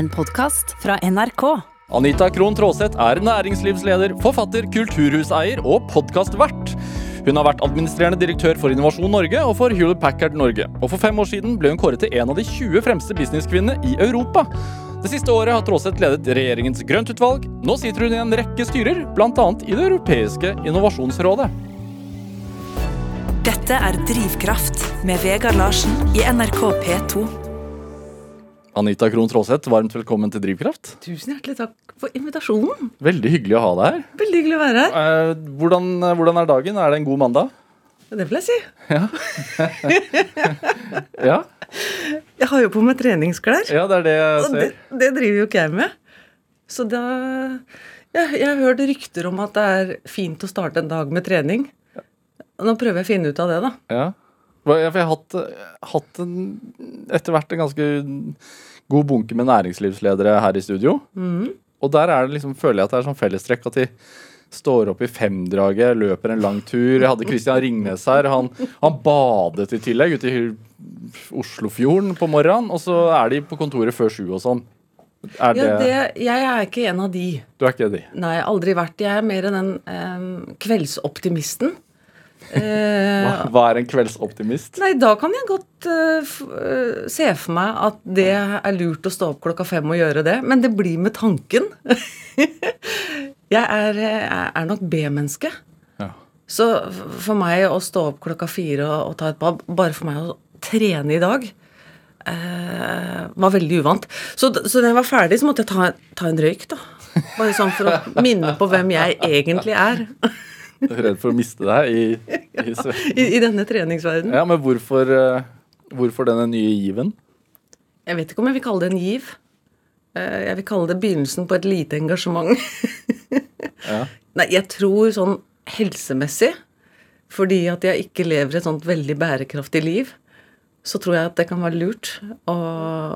En podkast fra NRK. Anita Krohn Traaseth er næringslivsleder, forfatter, kulturhuseier og podkastvert. Hun har vært administrerende direktør for Innovasjon Norge og for Hewlett Packard Norge. Og for fem år siden ble hun kåret til en av de 20 fremste businesskvinnene i Europa. Det siste året har Traaseth ledet regjeringens grøntutvalg. Nå sitter hun i en rekke styrer, bl.a. i Det europeiske innovasjonsrådet. Dette er Drivkraft med Vegard Larsen i NRK P2. Anita Krohn Traaseth, varmt velkommen til Drivkraft. Tusen hjertelig takk for invitasjonen. Veldig hyggelig å ha deg her. Veldig hyggelig å være her. Eh, hvordan, hvordan er dagen? Er det en god mandag? Det vil jeg si. Ja, ja. Jeg har jo på meg treningsklær. ja det er det jeg Og det, ser. det driver jo ikke jeg med. Så da jeg, jeg har hørt rykter om at det er fint å starte en dag med trening. Nå prøver jeg å finne ut av det, da. Ja. Jeg har hatt, hatt en, etter hvert en ganske god bunke med næringslivsledere her i studio. Og der er det liksom, føler jeg at det er sånn fellestrekk at de står opp i femdraget, løper en lang tur. Jeg hadde Christian Ringnes her. Han, han badet i tillegg ute i Oslofjorden på morgenen. Og så er de på kontoret før sju og sånn. Er det, Ja, det, jeg er ikke en av de. Du er ikke de? Nei, aldri vært. Jeg er mer den um, kveldsoptimisten. Hva, Eh, er en kveldsoptimist? Nei, da kan jeg godt uh, se for meg at det er lurt å stå opp klokka fem og gjøre det, men det blir med tanken. jeg er, er nok B-menneske. Ja. Så for meg å stå opp klokka fire og, og ta et bad, bare for meg å trene i dag, uh, var veldig uvant. Så, så da jeg var ferdig, så måtte jeg ta, ta en røyk, da. Bare sånn for å minne på hvem jeg egentlig er redd for å miste deg i, i i, denne treningsverdenen. Ja, men hvorfor, eh, hvorfor denne nye given? Jeg vet ikke om jeg vil kalle det en giv. Eh, Jeg vil kalle det begynnelsen på et lite engasjement. Ja. Nei, jeg tror sånn helsemessig, fordi at jeg ikke lever et sånt veldig bærekraftig liv, så tror jeg at det kan være lurt å,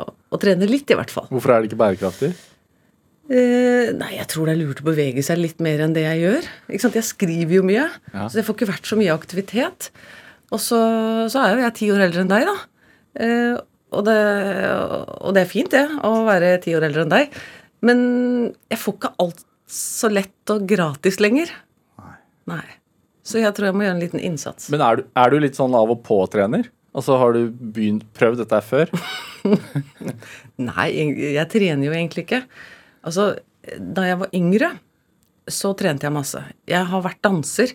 å trene litt, i hvert fall. Hvorfor er det ikke bærekraftig? Eh, nei, jeg tror det er lurt å bevege seg litt mer enn det jeg gjør. Ikke sant? Jeg skriver jo mye, Ja. så jeg får ikke vært så mye aktivitet. Og så, så er jo jeg ti år eldre enn deg, da. Eh, og, det, og det er fint, det, å være ti år eldre enn deg. Men jeg får ikke alt så lett og gratis lenger. Nei. nei. Så jeg tror jeg må gjøre en liten innsats. Men er du, er du litt sånn av og på-trener? Altså, Har du begynt, prøvd dette før? Nei, jeg jeg trener jo egentlig ikke. Altså, da jeg var yngre, så trente jeg masse. Jeg har vært danser.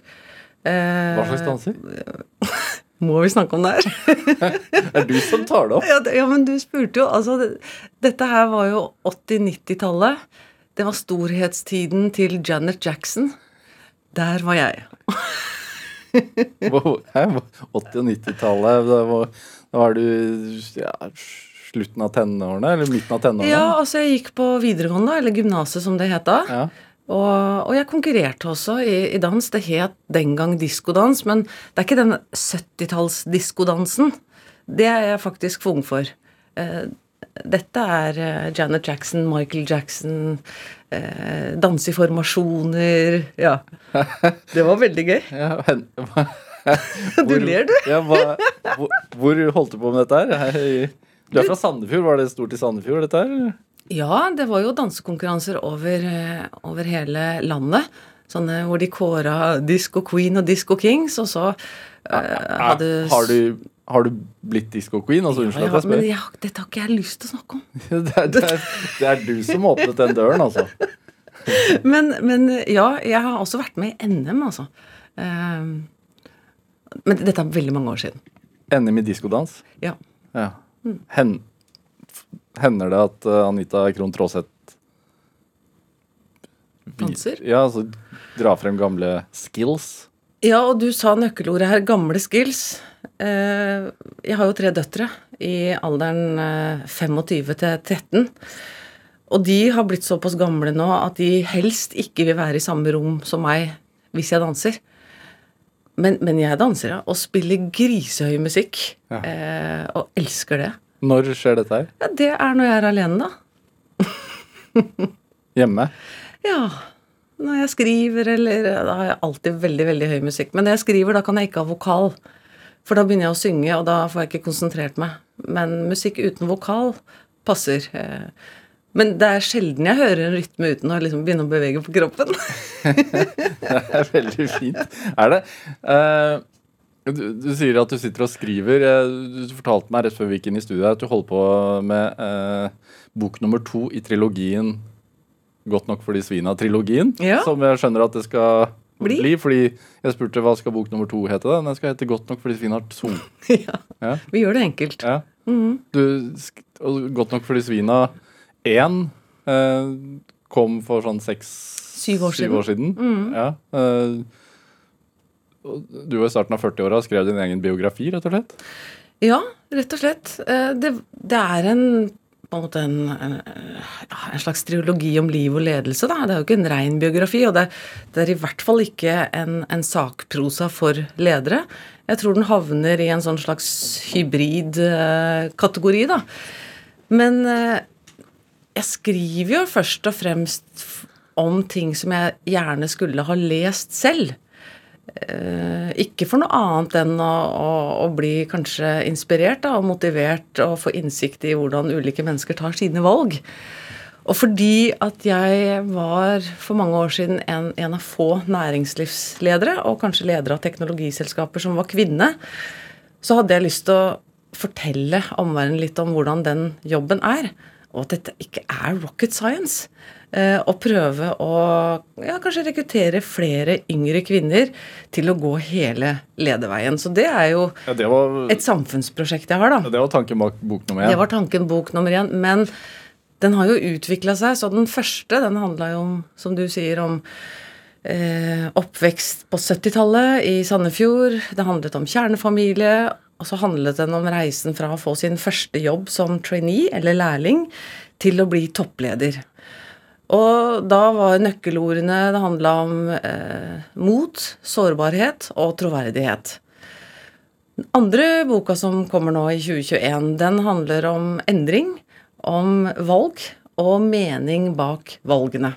Eh, Hva slags danser? Må vi snakke om det her? Det er du som tar det opp. ja, det, ja, men du spurte jo. Altså, det, dette her var jo 80-90-tallet. Det var storhetstiden til Janet Jackson. Der var jeg. Hæ? 80- og 90-tallet. Da var, da var du ja, slutten av tenårene? Eller midten av tenårene? Ja, altså jeg gikk på videregående, eller gymnaset som det het da. Ja. Og, og jeg konkurrerte også i, i dans. Det het den gang diskodans, men det er ikke den 70-talls-diskodansen. Det er jeg faktisk for ung for. Eh, dette er eh, Janet Jackson, Michael Jackson, eh, danse i formasjoner Ja. Det var veldig gøy. Ja, hen, hva, Du ler, du. Ja, hva, hvor, hvor holdt du på med dette her? Du er fra Sandefjord. Var det stort i Sandefjord, dette her? Ja, det var jo dansekonkurranser over, eh, over hele landet. Sånne hvor de kåra Disco Queen og Disco Kings, og så eh, hadde har, du, har du blitt disco queen? Altså, unnskyld ja, at jeg Men jeg, dette har ikke jeg lyst til å snakke om. Det er, det, er, det er du som åpnet den døren, altså. Men, men ja, jeg har også vært med i NM, altså. Uh, men dette er veldig mange år siden. NM i diskodans. Ja. Ja. Hen, hender det at uh, Anita Krohn Traaseth Danser? Ja, altså dra frem gamle skills. ja, og du sa nøkkelordet her, gamle skills. Eh, jeg har jo tre døtre i alderen eh, 25 til 13. Og de har blitt såpass gamle nå at de helst ikke vil være i samme rom som meg hvis jeg danser. Men, men jeg danser, ja. Og spiller grisehøy musikk. Ja. Eh, og elsker det. Når skjer dette her? Ja, Det er når jeg er alene, da. Hjemme? Ja. Når jeg skriver, eller Da har jeg alltid veldig veldig høy musikk. Men når jeg skriver, da kan jeg ikke ha vokal. For da begynner jeg å synge, og da får jeg ikke konsentrert meg. Men musikk uten vokal passer. eh, Men det er sjelden jeg hører en rytme uten å liksom begynne å bevege på kroppen. Det er veldig fint. Er det? Uh, du, du sier at du sitter og skriver. Du fortalte meg rett før vi gikk inn i studiet at du holder på med eh, bok nummer to i trilogien Godt nok for de svina-trilogien. Ja. Som jeg skjønner at det skal Bli. bli. Fordi jeg spurte hva skal bok nummer to hete. da? Den skal hete Godt nok for de svina to. ja. Ja. Vi gjør det enkelt. Ja. Du, sk- og Godt nok for de svina én eh, kom for sånn seks Syv år siden. år siden. Ja. eh, du var i starten av 40-åra og skrev din egen biografi, rett og slett. Ja, rett og slett. Eh, Det, det er en på en en, en, slags triologi om liv og ledelse. Da. Det er jo ikke en ren biografi, og det, det er i hvert fall ikke en, en sakprosa for ledere. Jeg tror den havner i en sånn slags hybrid-kategori, da. Men eh, jeg skriver jo først og fremst om ting som jeg gjerne skulle ha lest selv. Eh, ikke for noe annet enn å, å, å bli kanskje inspirert da, og motivert og få innsikt i hvordan ulike mennesker tar sine valg. Og fordi at jeg var for mange år siden en, en av få næringslivsledere, og kanskje ledere av teknologiselskaper som var kvinne, så hadde jeg lyst til å fortelle omverdenen litt om hvordan den jobben er. Og at dette ikke er rocket science. å og prøve å ja, kanskje rekruttere flere yngre kvinner til å gå hele lederveien. Så det er jo Ja, det var, et samfunnsprosjekt jeg har, da. det var tanken bak bok nummer én. Det var tanken bok nummer én. Men den har jo utvikla seg. Så den første den handla jo om, som du sier, om eh, oppvekst på 70-tallet i Sandefjord. Det handlet om kjernefamilie. Og så handlet den om reisen fra å få sin første jobb som trainee eller lærling til å bli toppleder. Og da var nøkkelordene Det handla om eh, mot, sårbarhet og troverdighet. Den andre boka som kommer nå i 2021, den handler om endring, om valg og mening bak valgene.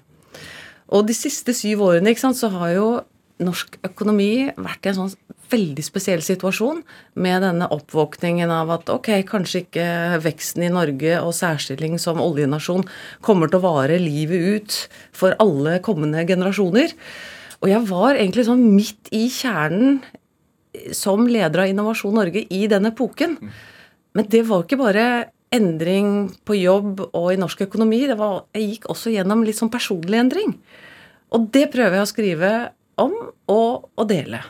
Og de siste syv årene ikke sant, så har jo norsk økonomi vært i en sånn veldig spesiell situasjon med denne oppvåkningen av at ok, kanskje ikke veksten i Norge og særstilling som oljenasjon kommer til å vare livet ut for alle kommende generasjoner. Og jeg var egentlig sånn midt i kjernen som leder av Innovasjon Norge i den epoken. Men det var ikke bare endring på jobb og i norsk økonomi. Det var, jeg gikk også gjennom litt sånn personlig endring. Og det prøver jeg å skrive om og å dele.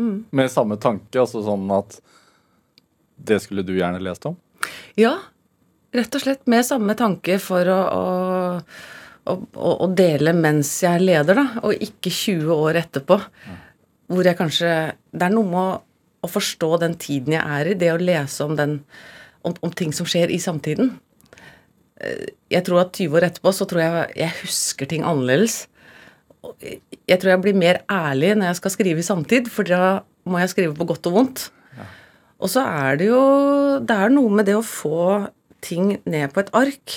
Med samme tanke, altså sånn at det skulle du gjerne lest om? Ja, rett og slett med samme tanke for å, å, å, å dele mens jeg leder, da, og ikke 20 år etterpå. Hvor jeg kanskje Det er noe med å, å forstå den tiden jeg er i, det å lese om, den, om, om ting som skjer i samtiden. Eh, Jeg tror at 20 år etterpå så tror jeg jeg husker ting annerledes. Jeg tror jeg blir mer ærlig når jeg skal skrive i samtid, for da må jeg skrive på godt og vondt. Og så er det jo Det er noe med det å få ting ned på et ark,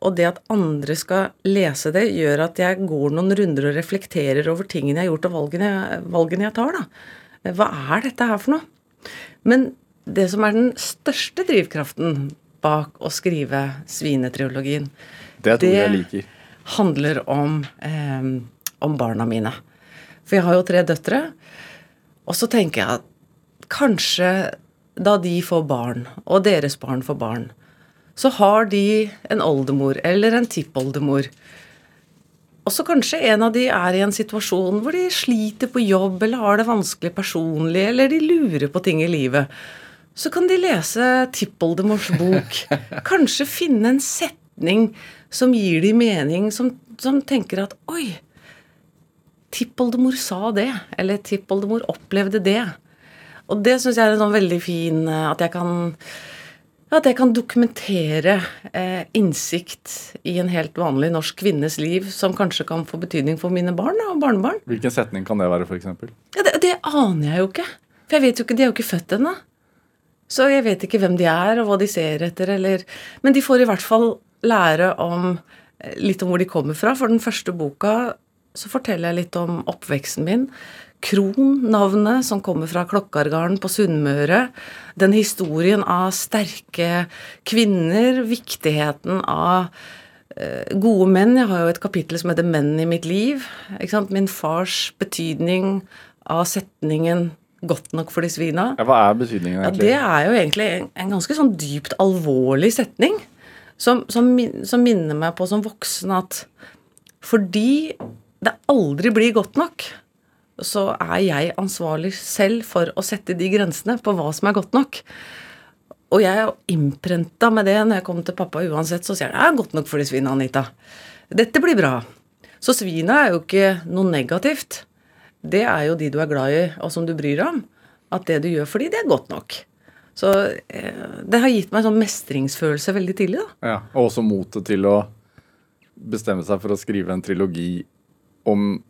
og det at andre skal lese det, gjør at jeg går noen runder og reflekterer over tingene jeg har gjort, og valgene, valgene jeg tar, da. Hva er dette her for noe? Men det som er den største drivkraften bak å skrive Svinetriologien, Det er Det- handler om, eh, om barna mine. For jeg har jo tre døtre. Og så tenker jeg at kanskje da de får barn, og deres barn får barn, så har de en oldemor eller en tippoldemor. Og så kanskje en av de er i en situasjon hvor de sliter på jobb eller har det vanskelig personlig, eller de lurer på ting i livet. Så kan de lese tippoldemors bok. Kanskje finne en setning som gir de mening, som, som tenker at oi, tippoldemor sa det, eller tippoldemor opplevde det. Og det syns jeg er en sånn veldig fin eh, At jeg kan at jeg kan dokumentere eh, innsikt i en helt vanlig norsk kvinnes liv, som kanskje kan få betydning for mine barn da, og barnebarn. Hvilken setning kan det være, f.eks.? Ja, det, det aner jeg jo ikke. For jeg vet jo ikke, De er jo ikke født ennå. Så jeg vet ikke hvem de er, og hva de ser etter, eller Men de får i hvert fall lære om eh, litt om hvor de kommer fra. For den første boka så forteller jeg litt om oppveksten min. Kron, navnet, som kommer fra Klokkargarden på Sunnmøre. Den historien av sterke kvinner, viktigheten av eh, gode menn. Jeg har jo et kapittel som heter 'Menn i mitt liv'. Min fars betydning av setningen 'godt nok for de svina'. Ja, hva er betydningen, Ja, egentlig? det er jo egentlig en, en ganske sånn dypt alvorlig setning. Som, som, som minner meg på som voksen at fordi det aldri blir godt nok, så er jeg ansvarlig selv for å sette de grensene på hva som er godt nok. Og jeg er jo innprenta med det når jeg kommer til pappa uansett, så sier han det er godt nok for de svina, Anita. Dette blir bra. Så svina er jo ikke noe negativt. Det er jo de du er glad i, og som du bryr deg om. At det du gjør for de, det er godt nok. Så eh, det har gitt meg en sånn mestringsfølelse veldig tidlig, da. Ja, og også motet til å bestemme seg for å skrive en trilogi om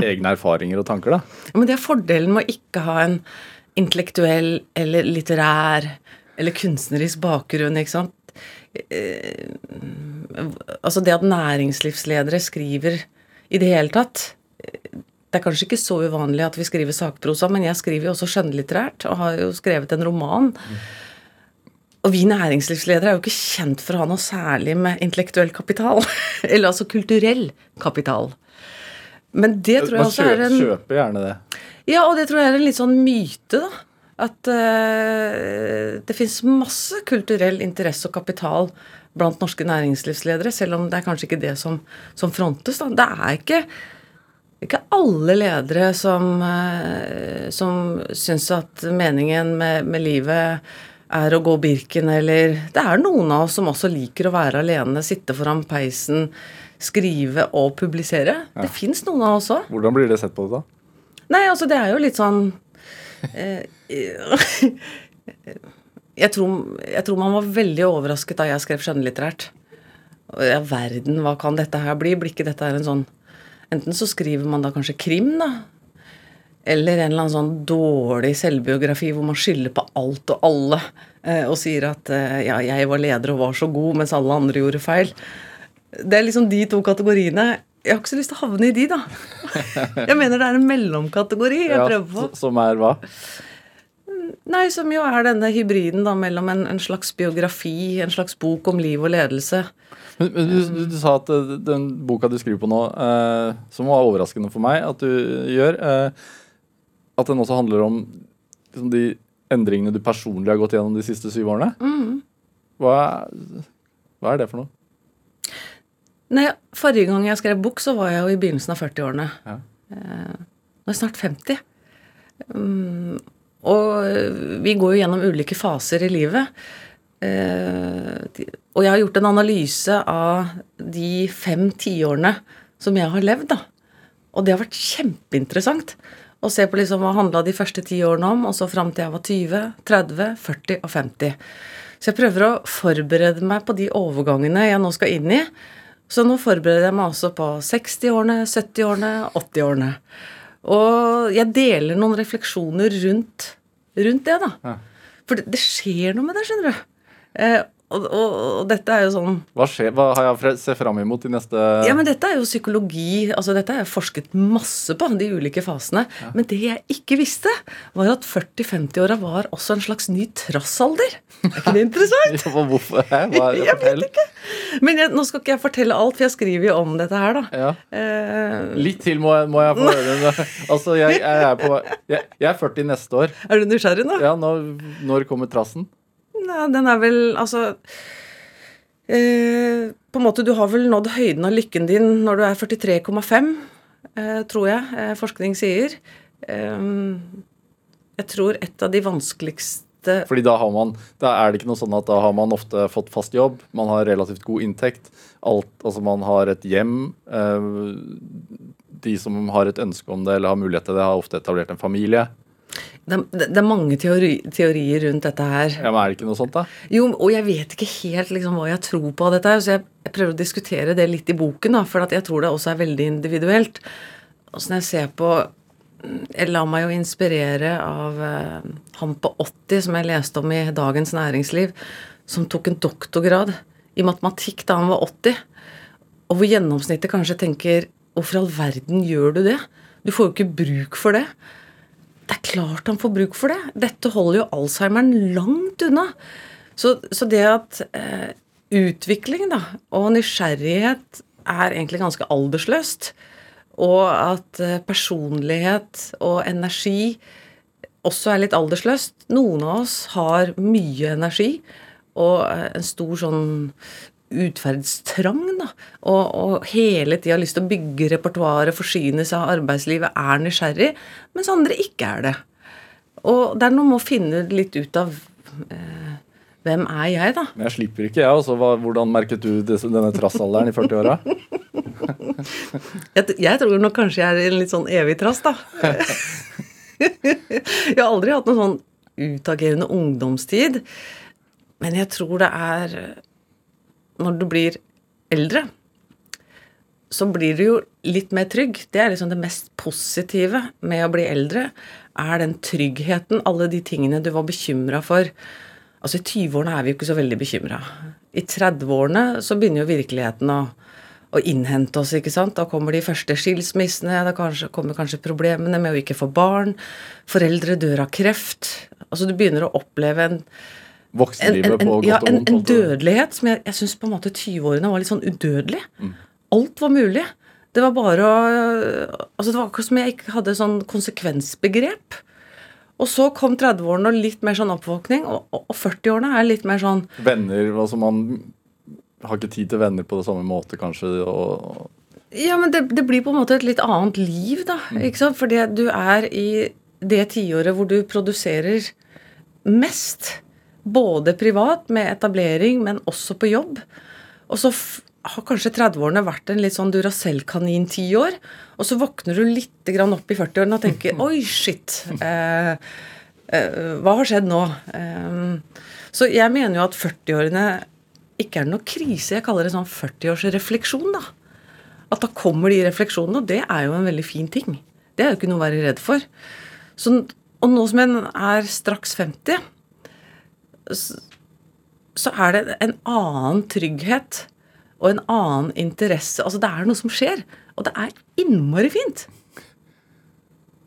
egne erfaringer og tanker, da. Men det er fordelen med å ikke ha en intellektuell eller litterær eller kunstnerisk bakgrunn, ikke sant. Eh, altså det at næringslivsledere skriver i det hele tatt Det er kanskje ikke så uvanlig at vi skriver sakprosa, men jeg skriver jo også skjønnlitterært og har jo skrevet en roman. Og vi næringslivsledere er jo ikke kjent for å ha noe særlig med intellektuell kapital. Eller altså kulturell kapital. Men det tror jeg Man også er en... en kjøper gjerne det. ja, og det tror jeg er en litt sånn myte, da. At uh, det fins masse kulturell interesse og kapital blant norske næringslivsledere, selv om det er kanskje ikke det som, som frontes. Da. Det er ikke, ikke alle ledere som, uh, som syns at meningen med, med livet er å gå Birken, eller Det er noen av oss som også liker å være alene, sitte foran peisen, skrive og publisere. Det fins noen av oss òg. Hvordan blir det sett på, da? Nei, altså det er jo litt sånn eh, jeg, tror, jeg tror man var veldig overrasket da jeg skrev skjønnlitterært. Ja, verden, hva kan dette her bli? Blir ikke dette her en sånn Enten så skriver man da kanskje krim, da. Eller en eller annen sånn dårlig selvbiografi hvor man skylder på alt og alle. eh, Og sier at eh, ja, jeg var leder og var så god, mens alle andre gjorde feil. Det er liksom de to kategoriene. Jeg har ikke så lyst til å havne i de, da. Jeg mener det er en mellomkategori jeg Ja, prøver på. Som er hva? Nei, som jo er denne hybriden da mellom en, en slags biografi, en slags bok om liv og ledelse. Men, men du, du, du sa at eh, den boka du skriver på nå, eh, som var overraskende for meg at du gjør, eh, at den også handler om liksom, de endringene du personlig har gått gjennom de siste syv årene. Mm. Hva, hva er det for noe? Nei, Forrige gang jeg skrev bok, så var jeg jo i begynnelsen av 40-årene. Ja. Eh, Nå er jeg snart 50. Mm, og eh, vi går jo gjennom ulike faser i livet. Eh, og jeg har gjort en analyse av de fem tiårene som jeg har levd, da. Og det har vært kjempeinteressant å se på liksom hva handla de første ti årene om, og så fram til jeg var 20, 30, 40 og 50. Så jeg prøver å forberede meg på de overgangene jeg nå skal inn i. Så nå forbereder jeg meg også på 60-årene, 70-årene, 80-årene. Og jeg deler noen refleksjoner rundt, rundt det, da. Ja. For det, det skjer noe med det, skjønner du. Eh, og, og, og dette er jo sånn Hva, skjer, hva har jeg å se fram imot i neste ja, men dette er jo psykologi. altså Dette har jeg forsket masse på, de ulike fasene. Men det jeg ikke visste, var at 40-50-åra var også en slags ny trassalder. Er ikke det interessant? Ja, Hvorfor? Hva er det? Jeg vet ikke. Men jeg, nå skal ikke jeg fortelle alt, for jeg skriver jo om dette her, da. Ja. Eh, Litt til må jeg, må jeg få høre. Altså, jeg, jeg, er på, jeg, jeg er 40 neste år. er du nysgjerrig nå? Ja, når, når kommer trassen? Nei, den er vel Altså eh, På en måte, du har vel nådd høyden av lykken din når du er 43,5, eh, tror jeg eh, forskning sier. Eh, jeg tror et av de vanskeligste Fordi da man Da er det ikke noe sånn at da har man ofte fått fast jobb, man har relativt god inntekt, alt, altså man har et hjem. Eh, de som har et ønske om det eller har mulighet til det, har ofte etablert en familie. Det, er- det er mange teori, teorier rundt dette her. Ja, men Er det ikke noe sånt, da? Jo, og jeg vet ikke helt liksom, hva jeg tror på av dette, her, så jeg, jeg prøver å diskutere det litt i boken, da, for at jeg tror det også er veldig individuelt. Og sånn jeg ser på Jeg lar meg jo inspirere av eh, han på 80 som jeg leste om i Dagens Næringsliv, som tok en doktorgrad i matematikk da han var 80. Og hvor gjennomsnittet kanskje tenker Hvorfor i all verden gjør du det? Du får jo ikke bruk for det. Det er klart han får bruk for det. Dette holder jo Alzheimeren langt unna. Så, så det at eh, utvikling, da, og nysgjerrighet er egentlig ganske aldersløst. Og at eh, personlighet og energi også er litt aldersløst. Noen av oss har mye energi og eh, en stor sånn utferdstrang, da. Og, og hele tida har lyst til å bygge repertoaret, forsyne seg av arbeidslivet, er nysgjerrig, mens andre ikke er det. Og det er noe med å finne litt ut av eh, hvem er jeg, da? Men jeg slipper ikke, jeg også. Hvordan merket du denne trassalderen i 40-åra? Jeg, jeg tror nok kanskje jeg er en litt sånn evig trass, da. jeg har aldri hatt noen sånn utagerende ungdomstid. Men jeg tror det er Når du blir eldre, så blir du jo litt mer trygg. Det er liksom det mest positive med å bli eldre. Er den tryggheten, alle de tingene du var bekymra for. Altså I 20-årene er vi jo ikke så veldig bekymra. I 30-årene så begynner jo virkeligheten å, å innhente oss. ikke sant? Da kommer de første skilsmissene, da kanskje, kommer kanskje problemene med å ikke få barn. Foreldre dør av kreft. Altså Du begynner å oppleve en, Voksenlivet en, på godt ja, og vondt. en dødelighet som jeg, jeg syns på en måte 20-årene var litt sånn udødelig. Alt var mulig. Det var bare å Altså Det var akkurat som jeg ikke hadde sånn konsekvensbegrep. Og så kom 30-årene og litt mer sånn oppvåkning, og, og, og 40-årene er litt mer sånn Venner, altså man har ikke tid til venner på det samme måte, kanskje. og Ja, men det, det blir på en måte et litt annet liv, da. ikke sant? Fordi du er i det tiåret hvor du produserer mest. Både privat, med etablering, men også på jobb. Og så har kanskje 30-årene vært en litt sånn Duracell-kanin tiår. Og så våkner du litt grann opp i 40-årene og tenker Oi, shit. Eh, eh, hva har skjedd nå? Eh, så jeg mener jo at 40-årene ikke er noe krise. Jeg kaller det sånn 40-årsrefleksjon, da. At da kommer de refleksjonene, og det er jo en veldig fin ting. Det er jo ikke noe å være redd for. Så, og nå som en er straks 50, så, er det en annen trygghet og en annen interesse. Altså, det er noe som skjer, og det er innmari fint.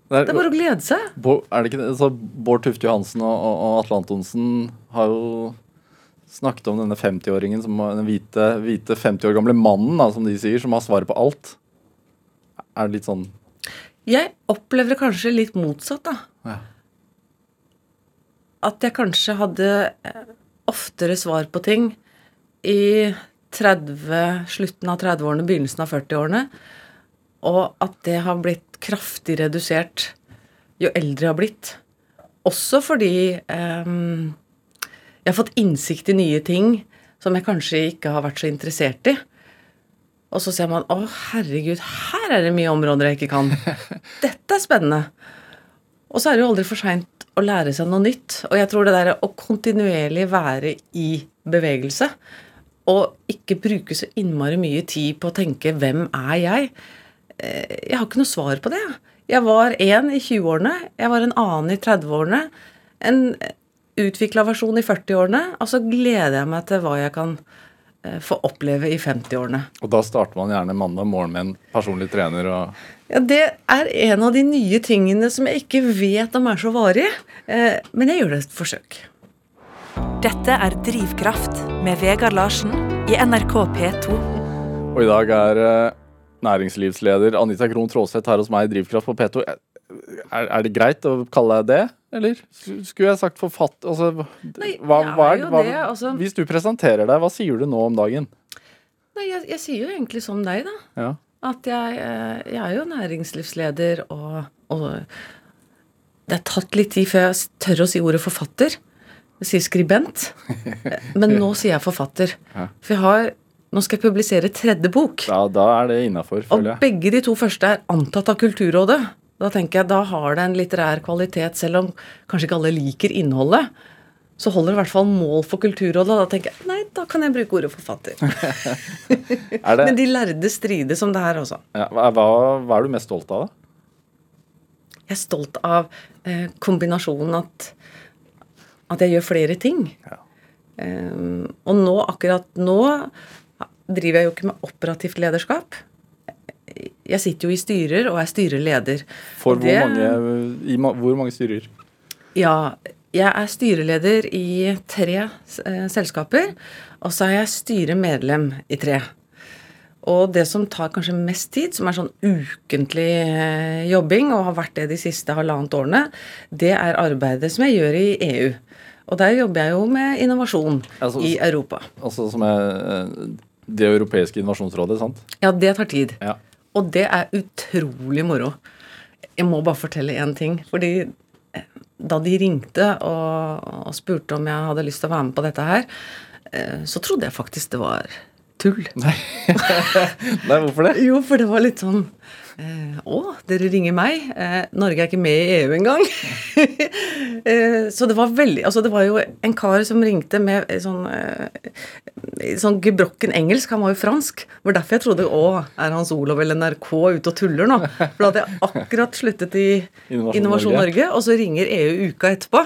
Det Det er bare å glede seg. Er det ikke det? Så Bård Tufte Johansen og, og, og Atle Antonsen har jo snakket om denne 50-åringen, den hvite, hvite 50 år gamle mannen, da, som de sier, som har svaret på alt. Er det litt sånn Jeg opplever det kanskje litt motsatt, da. ja. At jeg kanskje hadde eh, oftere svar på ting i 30, slutten av 30-årene, begynnelsen av 40-årene. Og at det har blitt kraftig redusert jo eldre jeg har blitt. Også fordi eh, jeg har fått innsikt i nye ting som jeg kanskje ikke har vært så interessert i. Og så ser man å herregud, her er det mye områder jeg ikke kan. Dette er spennende. Og så er det jo aldri for seint å lære seg noe nytt. Og jeg tror det der å kontinuerlig være i bevegelse, og ikke bruke så innmari mye tid på å tenke 'hvem er jeg'? Eh, Jeg har ikke noe svar på det. Jeg var én i 20-årene, jeg var en annen i 30-årene. En utvikla versjon i 40-årene. Og så gleder jeg meg til hva jeg kan eh, få oppleve i 50-årene. Og da starter man gjerne mandag morgen med en personlig trener og Ja, Det er en av de nye tingene som jeg ikke vet om er så varig. Eh, men jeg gjør det et forsøk. Dette er Drivkraft med Vegard Larsen i NRK P2. Og i dag er eh, næringslivsleder Anita Krohn Traaseth her hos meg i Drivkraft på P2. Er, er det greit å kalle deg det, eller? Skulle jeg sagt forfatt... Altså, Nei, hva, hva er hva, det, altså. Hvis du presenterer deg, hva sier du nå om dagen? Nei, jeg, jeg sier jo egentlig som deg, da. Ja. At jeg, eh, jeg er jo næringslivsleder, og, og det er tatt litt tid før jeg tør å si ordet forfatter. Jeg sier skribent. Men nå sier jeg forfatter. For jeg har Nå skal jeg publisere tredje bok. Da, da er det innafor, føler jeg. Og begge de to første er antatt av Kulturrådet. Da tenker jeg, da har det en litterær kvalitet, selv om kanskje ikke alle liker innholdet. Så holder det i hvert fall mål for Kulturrådet. Da tenker jeg, nei, da kan jeg bruke ordet forfatter. Er det, Men de lærde strides om det her også. ja, hva hva er du mest stolt av, da? Jeg er stolt av eh, kombinasjonen at, at jeg gjør flere ting. Ja. Um, og nå, akkurat nå, driver jeg jo ikke med operativt lederskap. Jeg sitter jo i styrer og er styreleder. For hvor det- mange, i, hvor mange styrer? Ja, jeg er styreleder i tre eh, selskaper, og så er jeg styremedlem i tre. Og det som tar kanskje mest tid, som er sånn ukentlig eh, jobbing, og har vært det de siste halvannet årene, det er arbeidet som jeg gjør i EU. Og der jobber jeg jo med innovasjon Altså, i Europa. Altså som er eh, det europeiske innovasjonsrådet, sant? Ja, det tar tid. Ja. Og det er utrolig moro. Jeg må bare fortelle én ting. Fordi da de ringte og, og spurte om jeg hadde lyst til å være med på dette her, eh, så trodde jeg faktisk det var tull. Nei, hvorfor det? Jo, for det var litt sånn eh, Å, dere ringer meg? Eh, Norge er ikke med i EU engang. eh, så det var veldig Altså, det var jo en kar som ringte med sånn eh, sånn gebrokken engelsk. Han var jo fransk. Det var derfor jeg trodde Å, er Hans Olav eller NRK ute og tuller nå? For da hadde jeg akkurat sluttet i Innovasjon Norge. Norge, og så ringer EU uka etterpå.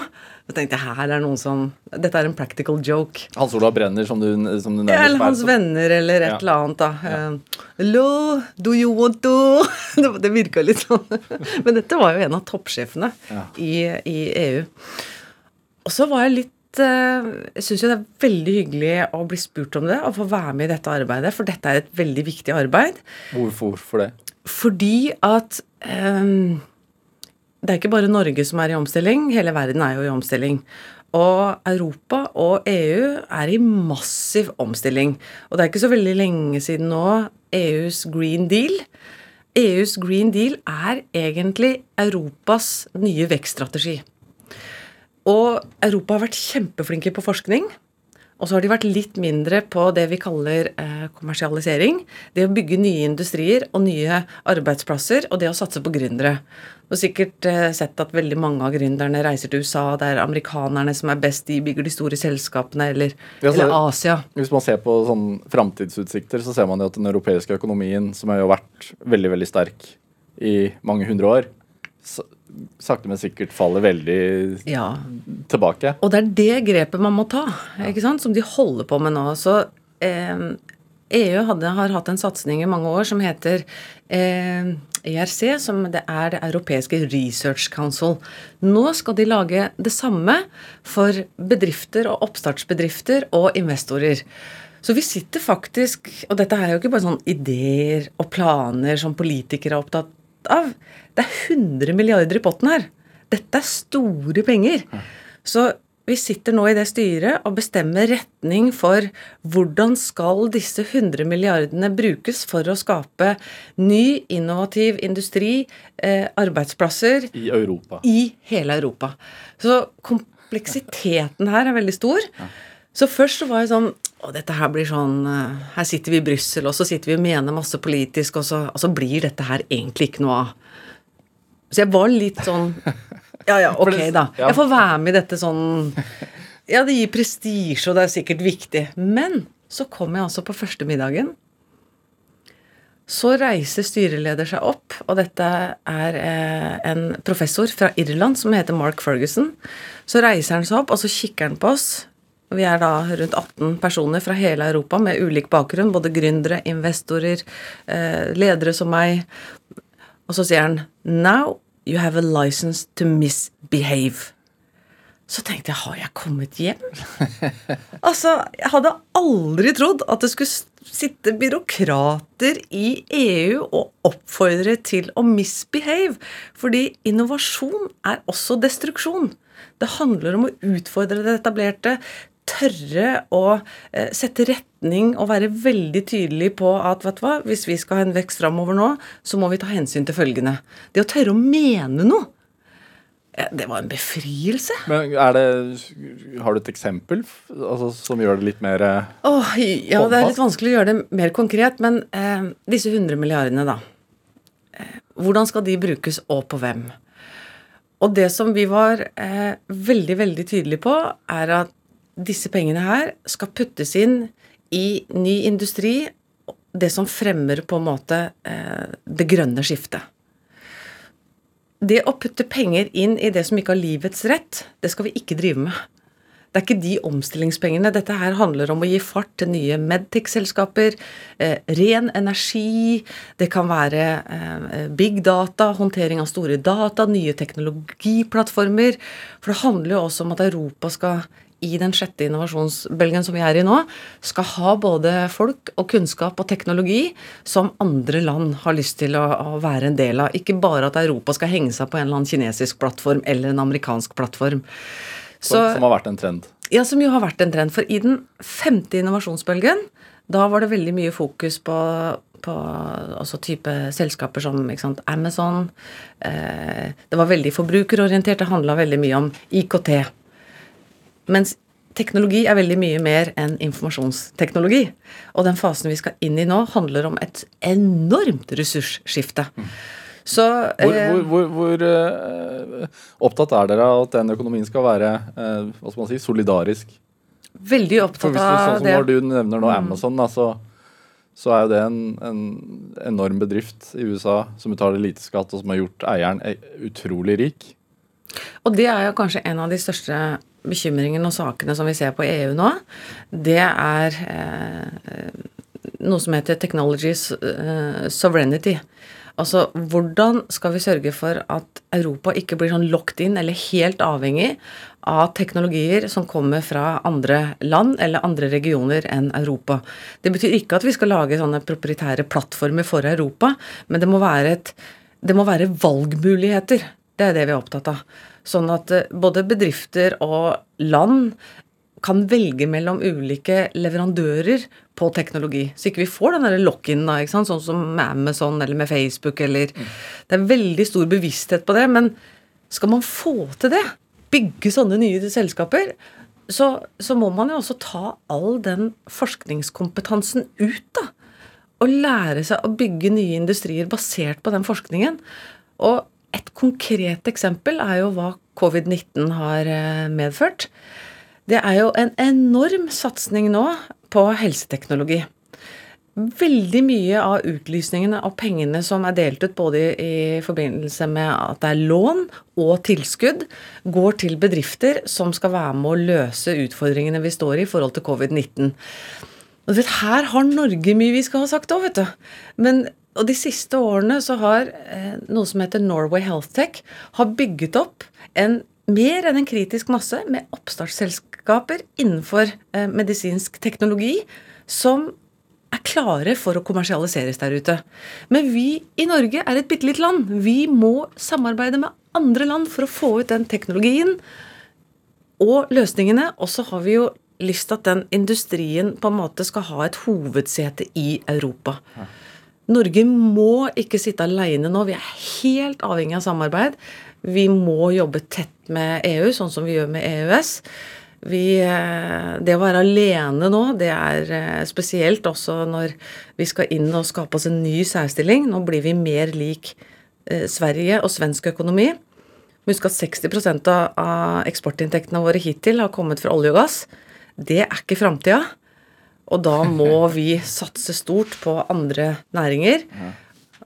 Så tenkte jeg her er noen som Dette er en practical joke. Hans Olav Brenner, som du, som du Ja, nærmest eller hans er- venner, eller et Ja. eller annet, da. Ja. Hello, do you want to Det, det virka litt sånn. Men dette var jo en av toppsjefene Ja. i, i EU. Og så var jeg litt eh, Jeg syns jo det er veldig hyggelig å bli spurt om det, og få være med i dette arbeidet, for dette er et veldig viktig arbeid. Hvorfor, for det? Fordi at ehm, det er ikke bare Norge som er i omstilling, hele verden er jo i omstilling. Og Europa og EU er i massiv omstilling. Og det er ikke så veldig lenge siden nå EUs Green Deal. EUs Green Deal er egentlig Europas nye vekststrategi. Og Europa har vært kjempeflinke på forskning. Og så har de vært litt mindre på det vi kaller eh, kommersialisering. Det å bygge nye industrier og nye arbeidsplasser, og det å satse på gründere. Har sikkert eh, sett at veldig mange av gründerne reiser til USA. Det er amerikanerne som er best, de bygger de store selskapene, eller, Ja, eller Asia. Hvis man ser på sånn framtidsutsikter, så ser man jo at den europeiske økonomien, som har jo vært veldig, veldig sterk i mange hundre år, sakte, men sikkert faller veldig Ja. tilbake. Og det er det grepet man må ta, ikke sant? som de holder på med nå. Så eh, EU hadde, har hatt en satsing i mange år som heter eh, ERC, som det er det europeiske Research Council. Nå skal de lage det samme for bedrifter og oppstartsbedrifter og investorer. Så vi sitter faktisk Og dette er jo ikke bare sånn ideer og planer som politikere er opptatt av. Det er 100 milliarder i potten her. Dette er store penger. Så vi sitter nå i det styret og bestemmer retning for hvordan skal disse 100 milliardene brukes for å skape ny, innovativ industri, eh, arbeidsplasser, I Europa. i hele Europa. Så kompleksiteten her er veldig stor. Så først så var jeg sånn Å, dette her blir sånn eh, Her sitter vi i Brussel, og så sitter vi og mener masse politisk, og så, og så blir dette her egentlig ikke noe av. Så jeg var litt sånn Ja ja, ok, da. Jeg får være med i dette sånn Ja, det gir prestisje, og det er sikkert viktig. Men så kom jeg altså på første middagen. Så reiser styreleder seg opp, og dette er eh, en professor fra Irland som heter Mark Ferguson. Så reiser han seg opp, og så kikker han på oss. Vi er da rundt 18 personer fra hele Europa med ulik bakgrunn. Både gründere, investorer, eh, ledere som meg. Og så sier han Now you have a license to misbehave. Så tenkte jeg, har jeg kommet hjem? altså, jeg hadde aldri trodd at det skulle sitte byråkrater i EU og oppfordre til å misbehave. Fordi innovasjon er også destruksjon. Det handler om å utfordre det etablerte, tørre å eh, sette retning og være veldig tydelig på at vet du hva, hvis vi skal ha en vekst framover nå, så må vi ta hensyn til følgende. Det å tørre å mene noe. eh, Det var en befrielse. Men er det Har du et eksempel altså, som gjør det litt mer oh, ja, det er litt vanskelig å gjøre det mer konkret, men eh, disse 100 milliardene, da. Eh, hvordan skal de brukes, og på hvem? Og det som vi var eh, veldig, veldig tydelige på, er at disse pengene her skal puttes inn i ny industri, det som fremmer på en måte eh, det grønne skiftet. Det å putte penger inn i det som ikke har livets rett, det skal vi ikke drive med. Det er ikke de omstillingspengene. Dette her handler om å gi fart til nye Medtech-selskaper, eh, ren energi, det kan være eh, big data, håndtering av store data, nye teknologiplattformer. For det handler jo også om at Europa skal i den sjette innovasjonsbølgen som vi er i nå, skal ha både folk og kunnskap og teknologi som andre land har lyst til å, å, være en del av. Ikke bare at Europa skal henge seg på en eller annen kinesisk plattform eller en amerikansk plattform. Så, som, som har vært en trend? Ja, som jo har vært en trend. For i den femte innovasjonsbølgen, da var det veldig mye fokus på på altså type selskaper som sant, Amazon. Eh, det var veldig forbrukerorientert. Det handla veldig mye om IKT. Mens teknologi er veldig mye mer enn informasjonsteknologi. Og den fasen vi skal inn i nå, handler om et enormt ressursskifte. Så, hvor, eh, hvor, hvor, hvor uh, opptatt er dere av at den økonomien skal være uh, hva skal man si, solidarisk? Veldig opptatt av det. Sånn som Når du nevner nå mm. Amazon, mm. så, så, er jo det en, en, enorm bedrift i USA som betaler lite skatt, og som har gjort eieren utrolig rik. Og det er jo kanskje en av de største bekymringene og sakene som vi ser på EU nå. Det er eh, noe som heter technology eh, sovereignty. Altså hvordan skal vi sørge for at Europa ikke blir sånn locked in eller helt avhengig av teknologier som kommer fra andre land eller andre regioner enn Europa. Det betyr ikke at vi skal lage sånne proprietære plattformer for Europa, men det må være, et, det må være valgmuligheter det er det vi er opptatt av. Sånn at eh, både bedrifter og land kan velge mellom ulike leverandører på teknologi. Så ikke vi får den lock-in, sånn som med Amazon eller med Facebook eller mm. Det er veldig stor bevissthet på det. Men skal man få til det, bygge sånne nye selskaper, så, så må man jo også ta all den forskningskompetansen ut, da. Og lære seg å bygge nye industrier basert på den forskningen. Og et konkret eksempel er jo hva covid-19 har eh, medført. Det er jo en enorm satsing nå på helseteknologi. Veldig mye av utlysningene av pengene som er delt ut både i forbindelse med at det er lån og tilskudd, går til bedrifter som skal være med å løse utfordringene vi står i i forhold til covid-19. Her har Norge mye vi skal ha sagt òg, vet du. Men og de siste årene så har eh, noe som heter Norway Health Tech, har bygget opp en mer enn en kritisk masse med oppstartsselskaper innenfor eh, medisinsk teknologi som er klare for å kommersialiseres der ute. Men vi i Norge er et bitte lite land. Vi må samarbeide med andre land for å få ut den teknologien og løsningene. Og så har vi jo lyst til at den industrien på en måte skal ha et hovedsete i Europa. Ja. Norge må ikke sitte alene nå. Vi er helt avhengig av samarbeid. Vi må jobbe tett med EU, sånn som vi gjør med EØS. Vi, eh, det å være alene nå, det er eh, spesielt også når vi skal inn og skape oss en ny særstilling. Nå blir vi mer lik eh, Sverige og svensk økonomi. Husk at 60% av eksportinntektene våre hittil har kommet fra olje og gass. Det er ikke framtida. Og da må vi satse stort på andre næringer.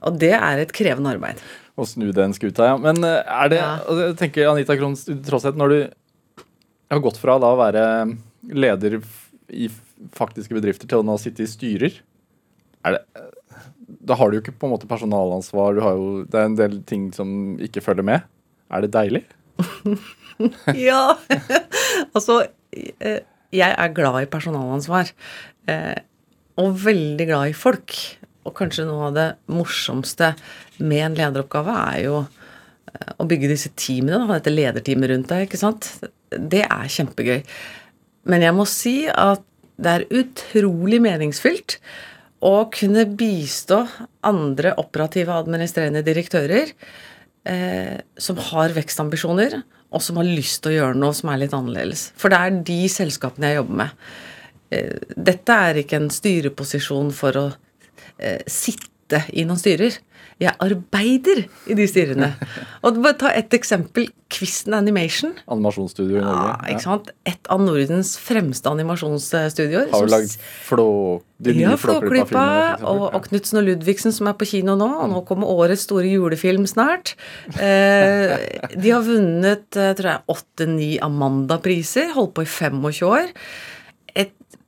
Og det er et krevende arbeid. Å snu den skuta, ja. Men eh, er det jeg tenker Anita Krohn Traaseth, når du har gått fra da å være leder i faktiske bedrifter til å nå sitte i styrer, er det da har du jo ikke på en måte personalansvar. Du har jo, det er en del ting som ikke følger med. Er det deilig? ja. altså eh, Jeg er glad i personalansvar. Eh, og veldig glad i folk. Og kanskje noe av det morsomste med en lederoppgave er jo eh, å bygge disse teamene, ha dette lederteamet rundt deg. ikke sant? Det er kjempegøy. Men jeg må si at det er utrolig meningsfylt å kunne bistå andre operative administrerende direktører eh, som har vekstambisjoner, og som har lyst til å gjøre noe som er litt annerledes. For det er de selskapene jeg jobber med. Eh, dette er ikke en styreposisjon for å eh, sitte i noen styrer. Jeg arbeider i de styrene. Og bare Ta et eksempel. Quisten Animation. Animasjonsstudio i Ja, ikke sant? Et av Nordens fremste animasjonsstudioer. Har jo lagd flå... De nye ja. Flåklypa og, og Knutsen og Ludvigsen som er på kino nå. Og nå kommer årets store julefilm snart. Eh, de har vunnet eh, tror jeg, åtte-ni Amanda-priser. Holdt på i 25 år.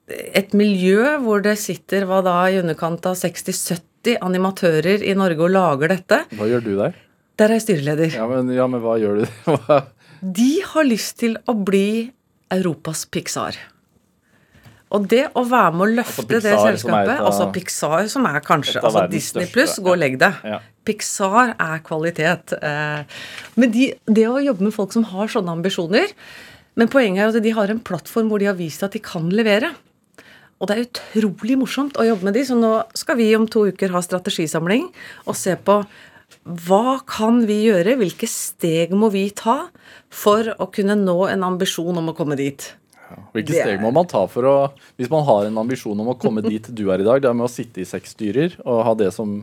Et, miljø hvor det sitter hva da i underkant av 60-70 animatører i Norge og lager dette. Hva gjør du der? Der er jeg styreleder. Ja, men, ja, men hva gjør du? De har lyst til å bli Europas Pixar. Og det å være med å løfte Altså det selskapet et Altså Pixar, som er kanskje altså Disney pluss, gå og legg deg. Ja. Pixar er kvalitet. Eh, Men de, det å jobbe med folk som har sånne ambisjoner Men poenget er at de har en plattform hvor de har vist at de kan levere. Og det er utrolig morsomt å jobbe med de, så nå skal vi om to uker ha strategisamling og se på hva kan vi gjøre, hvilke steg må vi ta for å kunne nå en ambisjon om å komme dit. Hvilke Det steg må man ta for å Hvis man har en ambisjon om å komme dit du er i dag, det er med å sitte i seks styrer og ha det som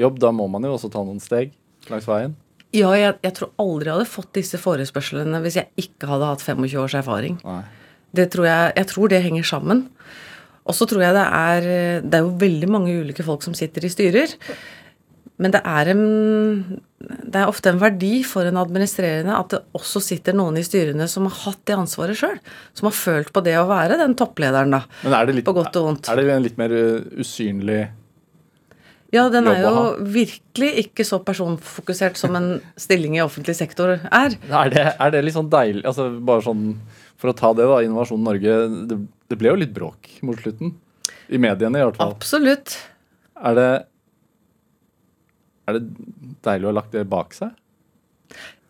jobb, da må man jo også ta noen steg langs veien. Ja, jeg, jeg tror aldri jeg hadde fått disse forespørslene hvis jeg ikke hadde hatt 25 års erfaring. Nei. Det tror jeg, jeg tror det henger sammen. Og så tror jeg det er Det er jo veldig mange ulike folk som sitter i styrer. Men det er, en, det er ofte en verdi for en administrerende at det også sitter noen i styrene som har hatt det ansvaret sjøl. Som har følt på det å være den topplederen, da. Men er det litt, På godt og vondt. Er det en litt mer uh, usynlig Ja, den er jo virkelig ikke så personfokusert som en stilling i offentlig sektor er. Er det, er det litt sånn deilig altså Bare sånn for å ta det, da. Innovasjon Norge. Det, det ble jo litt bråk mot slutten. I mediene, i hvert fall. Absolutt. Er det Er det deilig å ha lagt det bak seg?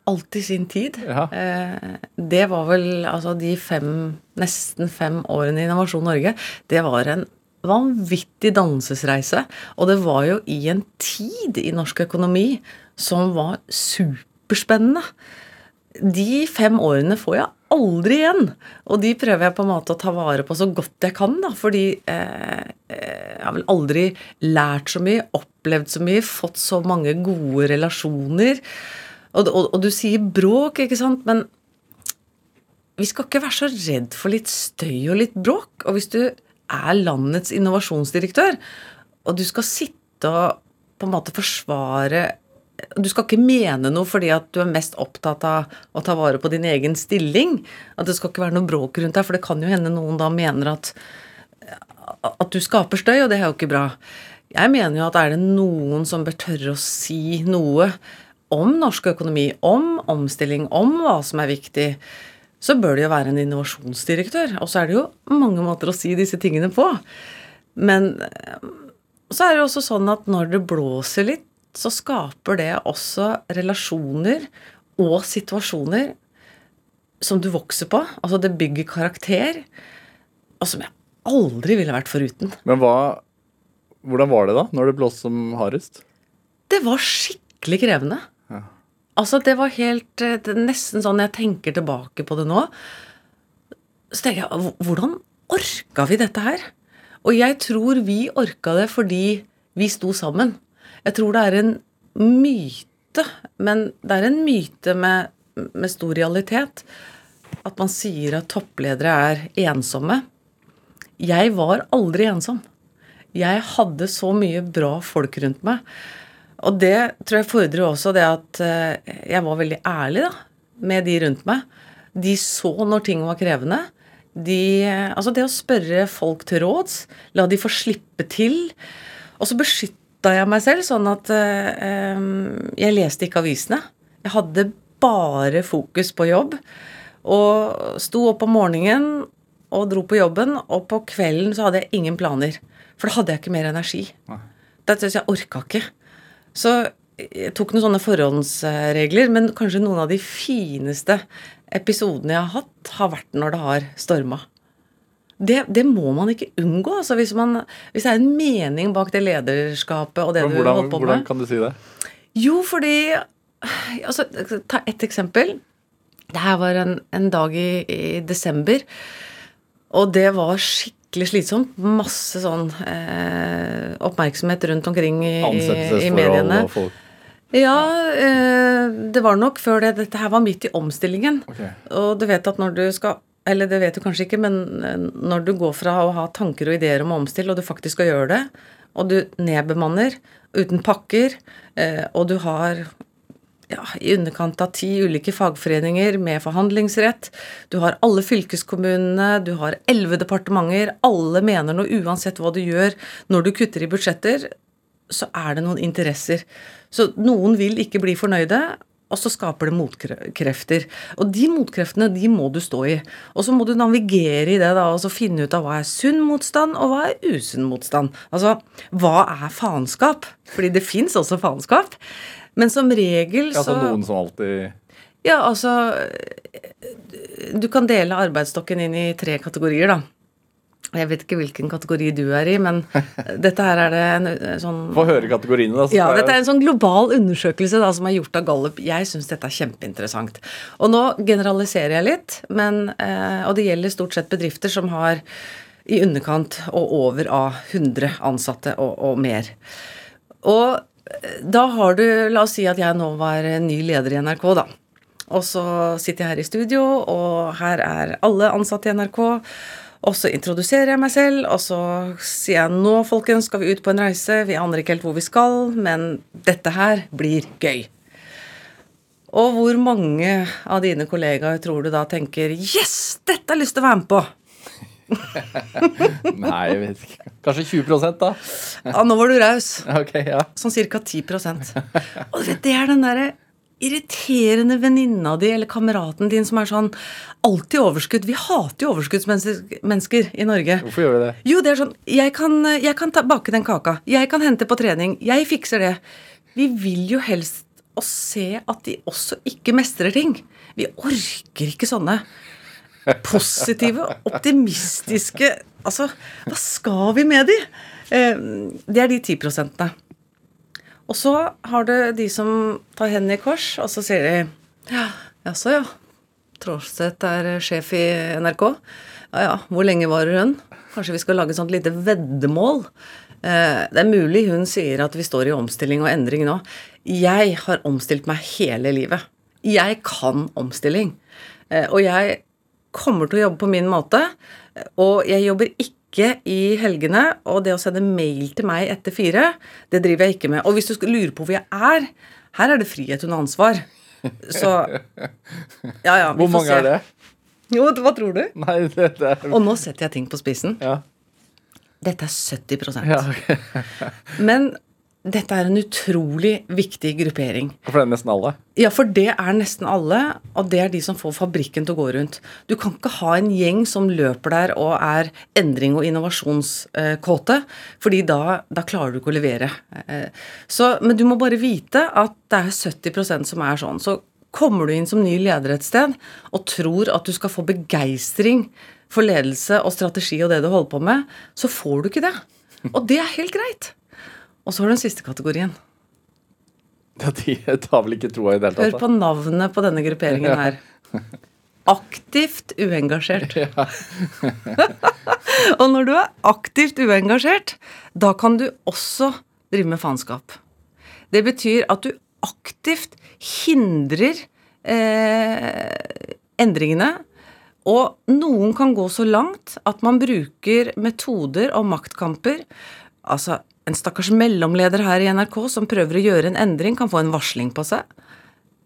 Alt i sin tid. Ja. Eh, det var vel altså de fem, nesten fem årene i Innovasjon Norge. Det var en vanvittig dannelsesreise. Og det var jo i en tid i norsk økonomi som var superspennende. De fem årene får jeg aldri igjen. Og de prøver jeg på en måte å ta vare på så godt jeg kan, da. Fordi eh, eh, jeg har vel aldri lært så mye, opplevd så mye, fått så mange gode relasjoner. Og, og, og du sier bråk, ikke sant, men vi skal ikke være så redd for litt støy og litt bråk. Og hvis du er landets innovasjonsdirektør, og du skal sitte og på en måte forsvare Du skal ikke mene noe fordi at du er mest opptatt av å ta vare på din egen stilling. At det skal ikke være noe bråk rundt deg, for det kan jo hende noen da mener at at du skaper støy, og det er jo ikke bra. Jeg mener jo at er det noen som bør tørre å si noe om norsk økonomi, om omstilling, om hva som er viktig, så bør det jo være en innovasjonsdirektør. Og så er det jo mange måter å si disse tingene på. Men eh, så er det jo også sånn at når det blåser litt, så skaper det også relasjoner og situasjoner som du vokser på. Altså det bygger karakter, og som jeg aldri ville vært foruten. Men hva Hvordan var det da, når det blåste som hardest? Det var skikkelig krevende. Ja. Altså, det var helt eh, det Nesten sånn jeg tenker tilbake på det nå. Så tenker jeg Hvordan orka vi dette her? Og jeg tror vi orka det fordi vi sto sammen. Jeg tror det er en myte, men det er en myte med, med stor realitet, at man sier at toppledere er ensomme. Jeg var aldri ensom. Jeg hadde så mye bra folk rundt meg. Og det tror jeg fordrer også det at eh, jeg var veldig ærlig da, med de rundt meg. De så når ting var krevende. De, altså det å spørre folk til råds, la de få slippe til. Og så beskytta jeg meg selv sånn at eh, jeg leste ikke avisene. Jeg hadde bare fokus på jobb. Og sto opp om morgenen og dro på jobben, og på kvelden så hadde jeg ingen planer. For da hadde jeg ikke mer energi. Det synes jeg orka ikke. Så jeg tok noen sånne forhåndsregler, men kanskje noen av de fineste episodene jeg har hatt, har vært når det har storma. Det, det må man ikke unngå. altså hvis, man, hvis det er en mening bak det lederskapet og det Men du hvordan, holder på hvordan med. kan du si det? Jo, fordi altså, Ta ett eksempel. Det her var en, en dag i, i desember, og det var skikkelig slitsomt. Masse sånn eh, oppmerksomhet rundt omkring i, i, i mediene. og folk Ja, eh, det var nok før det. Dette her var midt i omstillingen. Okay. Og du vet at når du skal Eller det vet du kanskje ikke, men eh, når du går fra å ha tanker og ideer om å omstille, og du faktisk skal gjøre det, og du nedbemanner uten pakker, eh, og du har ja, i underkant av ti ulike fagforeninger med forhandlingsrett. Du har alle fylkeskommunene, du har elleve departementer. Alle mener noe uansett hva du gjør. Når du kutter i budsjetter, så er det noen interesser. Så noen vil ikke bli fornøyde, og så skaper det motkrefter. Og de motkreftene, de må du stå i. Og så må du navigere i det da, og så finne ut av hva er sunn motstand, og hva er usunn motstand. Altså, hva er faenskap? Fordi det fins også faenskap. Men som regel Ja, så så noen som alltid Ja, altså Du kan dele arbeidsstokken inn i tre kategorier, da. Jeg vet ikke hvilken kategori du er i, men dette her er det en eh, sånn Få høre kategoriene, da. ja, dette er en sånn global undersøkelse da, som er gjort av Gallup. Jeg syns dette er kjempeinteressant. Og nå generaliserer jeg litt, men, eh, og det gjelder stort sett bedrifter som har i underkant og over av 100 ansatte og, og mer. Og eh, da har du La oss si at jeg nå var ny leder i NRK, da. Og så sitter jeg her i studio, og her er alle ansatte i NRK. Og så introduserer jeg meg selv, og så sier jeg nå, folkens, skal vi ut på en reise. Vi aner ikke helt hvor vi skal, men dette her blir gøy. Og hvor mange av dine kollegaer tror du da tenker Yes! Dette har jeg lyst til å være med på! Nei, jeg vet ikke. Kanskje 20% da? Ja, nå var du raus. Ok, ja. Sånn ca. 10 Og det er den derre irriterende venninna di eller kameraten din som er sånn alltid overskudd. Vi hater jo overskuddsmennesker i Norge. Hvorfor gjør vi det? Jo, det er sånn Jeg kan, jeg kan ta, bake den kaka. Jeg kan hente på trening. Jeg fikser det. Vi vil jo helst å se at de også ikke mestrer ting. Vi orker ikke sånne positive, optimistiske Altså, hva skal vi med de? Eh, Det er de ti prosentene. Og så har du de som tar hendene i kors, og så sier de Ja, jaså, ja. Trålseth er sjef i NRK. Ja ja, hvor lenge varer hun? Kanskje vi skal lage et sånt lite veddemål? Eh, Det er mulig hun sier at vi står i omstilling og endring nå. Jeg har omstilt meg hele livet. Jeg kan omstilling. Eh, Og jeg kommer til å jobbe på min måte. Og jeg jobber ikke i helgene. Og det å sende mail til meg etter fire, det driver jeg ikke med. Og hvis du lurer på hvor jeg er, her er det frihet under ansvar. Så Ja, ja. vi Hvor får mange se. er det? Jo, hva tror du? Nei, det, det er Og nå setter jeg ting på spissen. Ja. Dette er 70 ja. Men dette er en utrolig viktig gruppering. For det er nesten alle? Ja, for det er nesten alle, og det er de som får fabrikken til å gå rundt. Du kan ikke ha en gjeng som løper der og er endring- og innovasjonskåte, fordi da, da klarer du ikke å levere. Eh, Så, men du må bare vite at det er 70% som er sånn. Så kommer du inn som ny leder et sted og tror at du skal få begeistring for ledelse og strategi og det du holder på med, så får du ikke det. Og det er helt greit. Og så har du den siste kategorien. Ja, de tar vel ikke troa i det Hør hele på tatt? navnet på denne grupperingen her. Aktivt uengasjert. og når du er aktivt uengasjert, da kan du også drive med faenskap. Det betyr at du aktivt hindrer eh, endringene. Og noen kan gå så langt at man bruker metoder og maktkamper. Altså, en stakkars mellomleder her i NRK som prøver å gjøre en endring, kan få en varsling på seg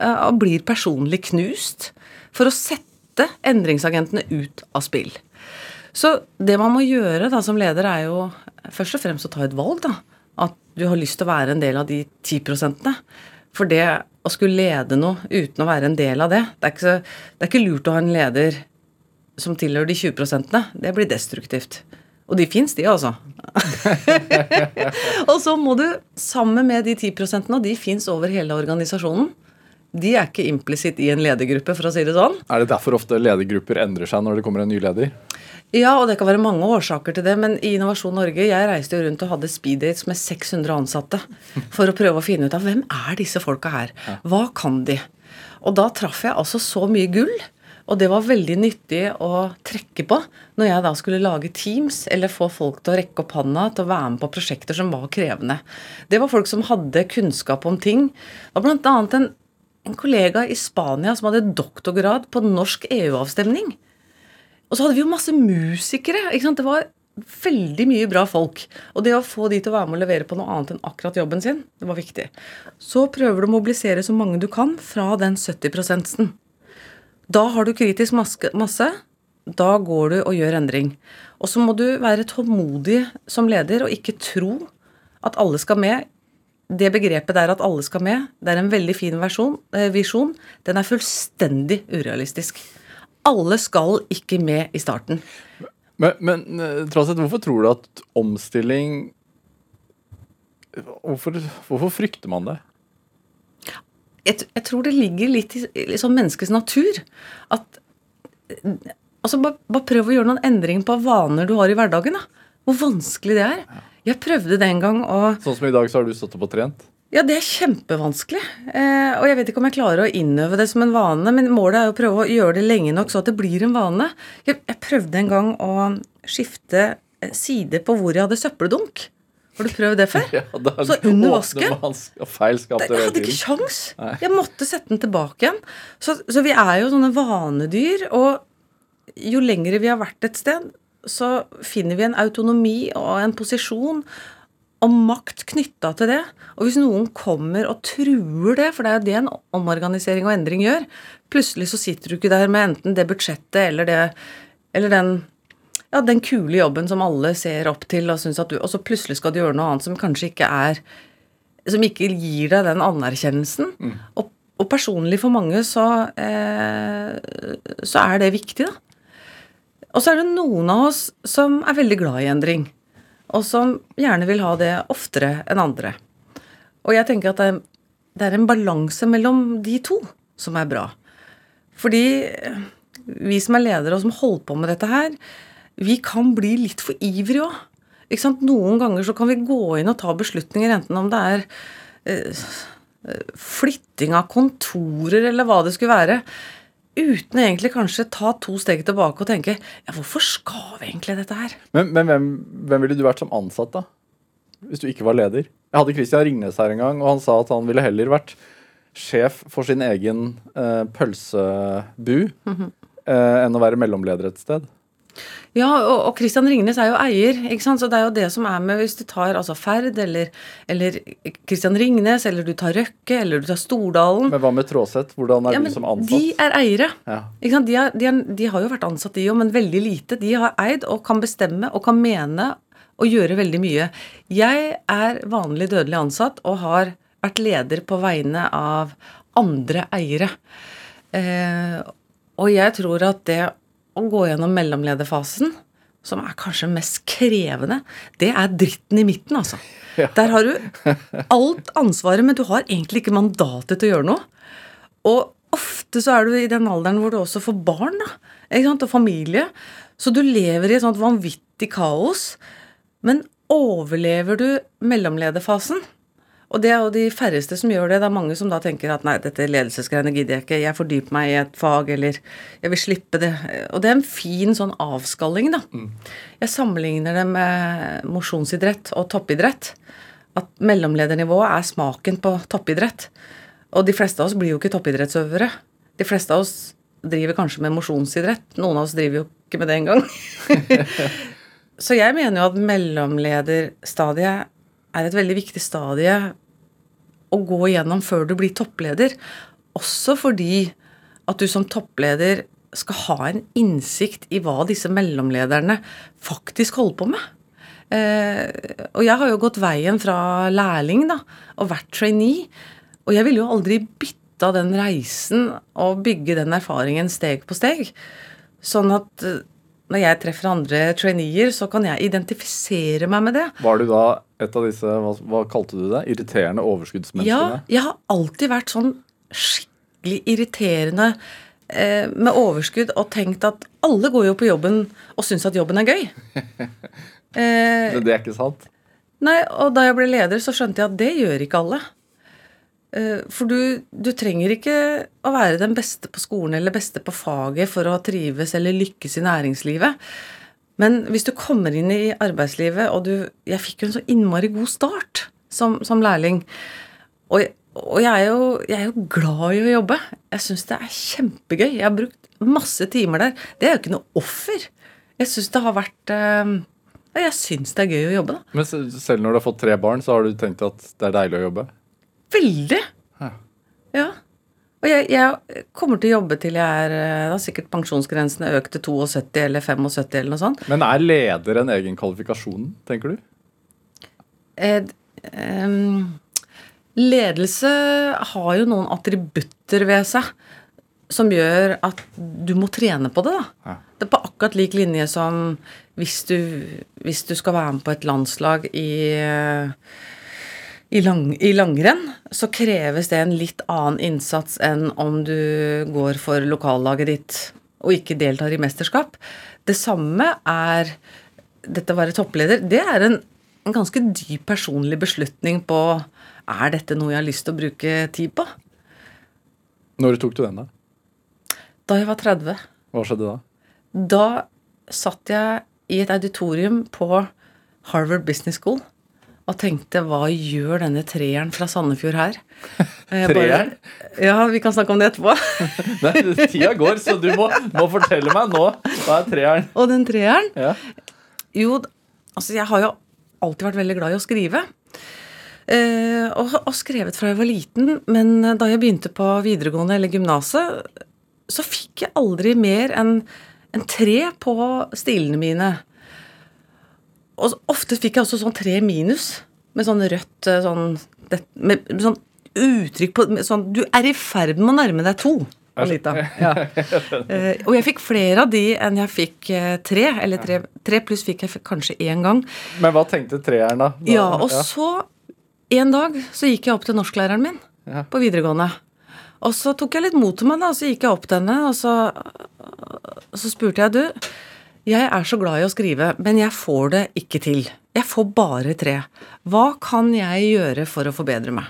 eh, og blir personlig knust for å sette endringsagentene ut av spill. Så det man må gjøre da som leder, er jo først og fremst å ta et valg. da, At du har lyst til å være en del av de 10 prosentene. For det å skulle lede noe uten å være en del av det, det er ikke, så, det er ikke lurt å ha en leder som tilhører de 20 prosentene. Det blir destruktivt. Og de fins, de, altså. og så må du, sammen med de 10 prosentene, og de fins over hele organisasjonen De er ikke implisitt i en ledergruppe, for å si det sånn. Er det derfor ofte ledergrupper endrer seg når det kommer en ny leder? Ja, og det kan være mange årsaker til det, men i Innovasjon Norge jeg reiste jo rundt og hadde speeddates med 600 ansatte for å prøve å finne ut av hvem er disse folka her? Hva kan de? Og da traff jeg altså så mye gull. Og det var veldig nyttig å trekke på når jeg da skulle lage Teams eller få folk til å rekke opp handa til å være med på prosjekter som var krevende. Det var folk som hadde kunnskap om ting. Var blant annet en, en kollega i Spania som hadde doktorgrad på norsk EU-avstemning. Og så hadde vi jo masse musikere. ikke sant? Det var veldig mye bra folk. Og det å få de til å være med og levere på noe annet enn akkurat jobben sin, det var viktig. Så prøver du å mobilisere så mange du kan fra den 70 %-en. Da har du kritisk masse. Da går du og gjør endring. Og så må du være tålmodig som leder og ikke tro at alle skal med. Det begrepet der at alle skal med, det er en veldig fin versjon, eh, visjon. Den er fullstendig urealistisk. Alle skal ikke med i starten. Men, men eh, Traseth, hvorfor tror du at omstilling Hvorfor, hvorfor frykter man det? Jeg, jeg, tror det ligger litt i liksom menneskets natur. At Altså, bare, bare, prøv å gjøre noen endringer på vaner du har i hverdagen. da. Hvor vanskelig det er. Jeg prøvde det en gang å Sånn som i dag, så har du stått opp og trent? Ja, det er kjempevanskelig. Eh, og jeg vet ikke om jeg klarer å innøve det som en vane, men målet er å prøve å gjøre det lenge nok så at det blir en vane. Jeg, jeg prøvde en gang å skifte eh, side på hvor jeg hadde søppeldunk. Har du prøvd det før? Ja, da, så under vasken feil skap Jeg hadde ikke kjangs. Jeg måtte sette den tilbake igjen. Så, så, vi er jo sånne vanedyr. Og jo lengre vi har vært et sted, så finner vi en autonomi og en posisjon og makt knytta til det. Og hvis noen kommer og truer det, for det er jo det en omorganisering og endring gjør Plutselig så sitter du ikke der med enten det budsjettet eller, det, eller den ja, den kule jobben som alle ser opp til, og, at du, og så plutselig skal du gjøre noe annet som kanskje ikke er Som ikke gir deg den anerkjennelsen. Mm. Og, og, personlig for mange så, eh, så er det viktig, da. Og så er det noen av oss som er veldig glad i endring. Og som gjerne vil ha det oftere enn andre. Og jeg tenker at det er, det er en balanse mellom de to som er bra. Fordi vi som er ledere og som holder på med dette her, vi kan bli litt for ivrige òg. Noen ganger så kan vi gå inn og ta beslutninger, enten om det er eh, flytting av kontorer eller hva det skulle være, uten egentlig kanskje ta to steg tilbake og tenke ja, hvorfor skal vi egentlig dette her? Men, men hvem, hvem, ville du vært som ansatt, da? Hvis du ikke var leder? Jeg hadde Christian Ringnes her en gang, og han sa at han ville heller vært sjef for sin egen eh, pølsebu mm -hmm. eh, enn å være mellomleder et sted. Ja, og, Kristian Ringnes er jo eier, ikke sant? så det er jo det som er med hvis du tar altså Ferd eller, eller Kristian Ringnes, eller du tar Røkke, eller du tar Stordalen Men hva med Tråseth? Hvordan er ja, de som ansatt? De er eiere. Ja. Ikke sant? De, er, de, er, de, har jo vært ansatt, de òg, men veldig lite. De har eid og kan bestemme og kan mene og gjøre veldig mye. Jeg er vanlig dødelig ansatt og har vært leder på vegne av andre eiere. Eh, og jeg tror at det å gå gjennom mellomlederfasen, som er kanskje mest krevende, det er dritten i midten, altså. Ja. Der har du alt ansvaret, men du har egentlig ikke mandatet til å gjøre noe. Og ofte så er du i den alderen hvor du også får barn, da. Og familie. Så du lever i et sånt vanvittig kaos. Men overlever du mellomlederfasen, og det er jo de færreste som gjør det. Det er mange som da tenker at nei, dette ledelsesgreiene gidder jeg ikke, jeg fordyper meg i et fag, eller jeg vil slippe det. Og det er en fin sånn avskalling, da. Mm. Jeg sammenligner det med mosjonsidrett og toppidrett. At mellomledernivået er smaken på toppidrett. Og de fleste av oss blir jo ikke toppidrettsøvere. De fleste av oss driver kanskje med mosjonsidrett. Noen av oss driver jo ikke med det engang. Så jeg mener jo at mellomlederstadiet er et veldig viktig stadie å gå igjennom før du blir toppleder. Også fordi at du som toppleder skal ha en innsikt i hva disse mellomlederne faktisk holder på med. Eh, og jeg har jo gått veien fra lærling da, og vært trainee. Og jeg ville jo aldri bytta den reisen og bygge den erfaringen steg på steg. Sånn at eh, når jeg treffer andre traineer, så kan jeg identifisere meg med det. Var du da et av disse, hva, hva kalte du det, irriterende overskuddsmenneskene? Ja, jeg har alltid vært sånn skikkelig irriterende eh, med overskudd og tenkt at alle går jo på jobben og syns at jobben er gøy. eh, Men det er ikke sant? Nei, og da jeg ble leder, så skjønte jeg at det gjør ikke alle. Eh, For du, du trenger ikke å være den beste på skolen eller beste på faget for å trives eller lykkes i næringslivet. Men hvis du kommer inn i arbeidslivet, og du Jeg fikk jo en så innmari god start som, som lærling. Og, og jeg, er jo, jeg er jo glad i å jobbe. Jeg syns det er kjempegøy. Jeg har brukt masse timer der. Det er jo ikke noe offer. Jeg syns det har vært eh, Jeg syns det er gøy å jobbe, da. Men selv når du har fått tre barn, så har du tenkt at det er deilig å jobbe? Veldig. Ja. Ja. Og jeg, jeg kommer til å jobbe til jeg er eh, Da sikkert pensjonsgrensen er økt til 72 eller 75 eller noe sånt. Men er leder en egen kvalifikasjon, tenker du? Eh, eh, ledelse har jo noen attributter ved seg som gjør at du må trene på det, da. Ja. Det er på akkurat lik linje som hvis du, hvis du skal være med på et landslag i, eh, i, lang, i langrenn, så kreves det en litt annen innsats enn om du går for lokallaget ditt og ikke deltar i mesterskap. Det samme er dette å være toppleder. Det er en, en ganske dyp personlig beslutning på er dette noe jeg har lyst til å bruke tid på. Når tok du den, da? Da jeg var 30, Hva skjedde da? da satt jeg i et auditorium på Harvard Business School og tenkte hva gjør denne treeren fra Sandefjord her? Eh, Treeren? Ja, vi kan snakke om det etterpå. Nei, tida går, så du må, må fortelle meg nå. Hva er treeren? Og den treeren Ja. Jo, altså jeg har jo alltid vært veldig glad i å skrive. Eh, og, og skrevet fra jeg var liten, men da jeg begynte på videregående eller gymnaset, så fikk jeg aldri mer enn en tre på stilene mine. Og ofte fikk jeg også sånn tre minus, med sånn rødt eh, sånn, det, med, med sånn uttrykk på sånn, Du er i ferd med å nærme deg to. Anita. Ja. Eh, og jeg fikk flere av de enn jeg fikk eh, tre. Eller tre, tre pluss fikk jeg kanskje én gang. Men hva tenkte treeren, da? da Ja, og så en dag så gikk jeg opp til norsklæreren min Ja. på videregående. Og så tok jeg litt mot til meg, da, og så gikk jeg opp til henne, og så, og så spurte jeg du, jeg er så glad i å skrive, men jeg får det ikke til. Jeg får bare tre. Hva kan jeg gjøre for å forbedre meg?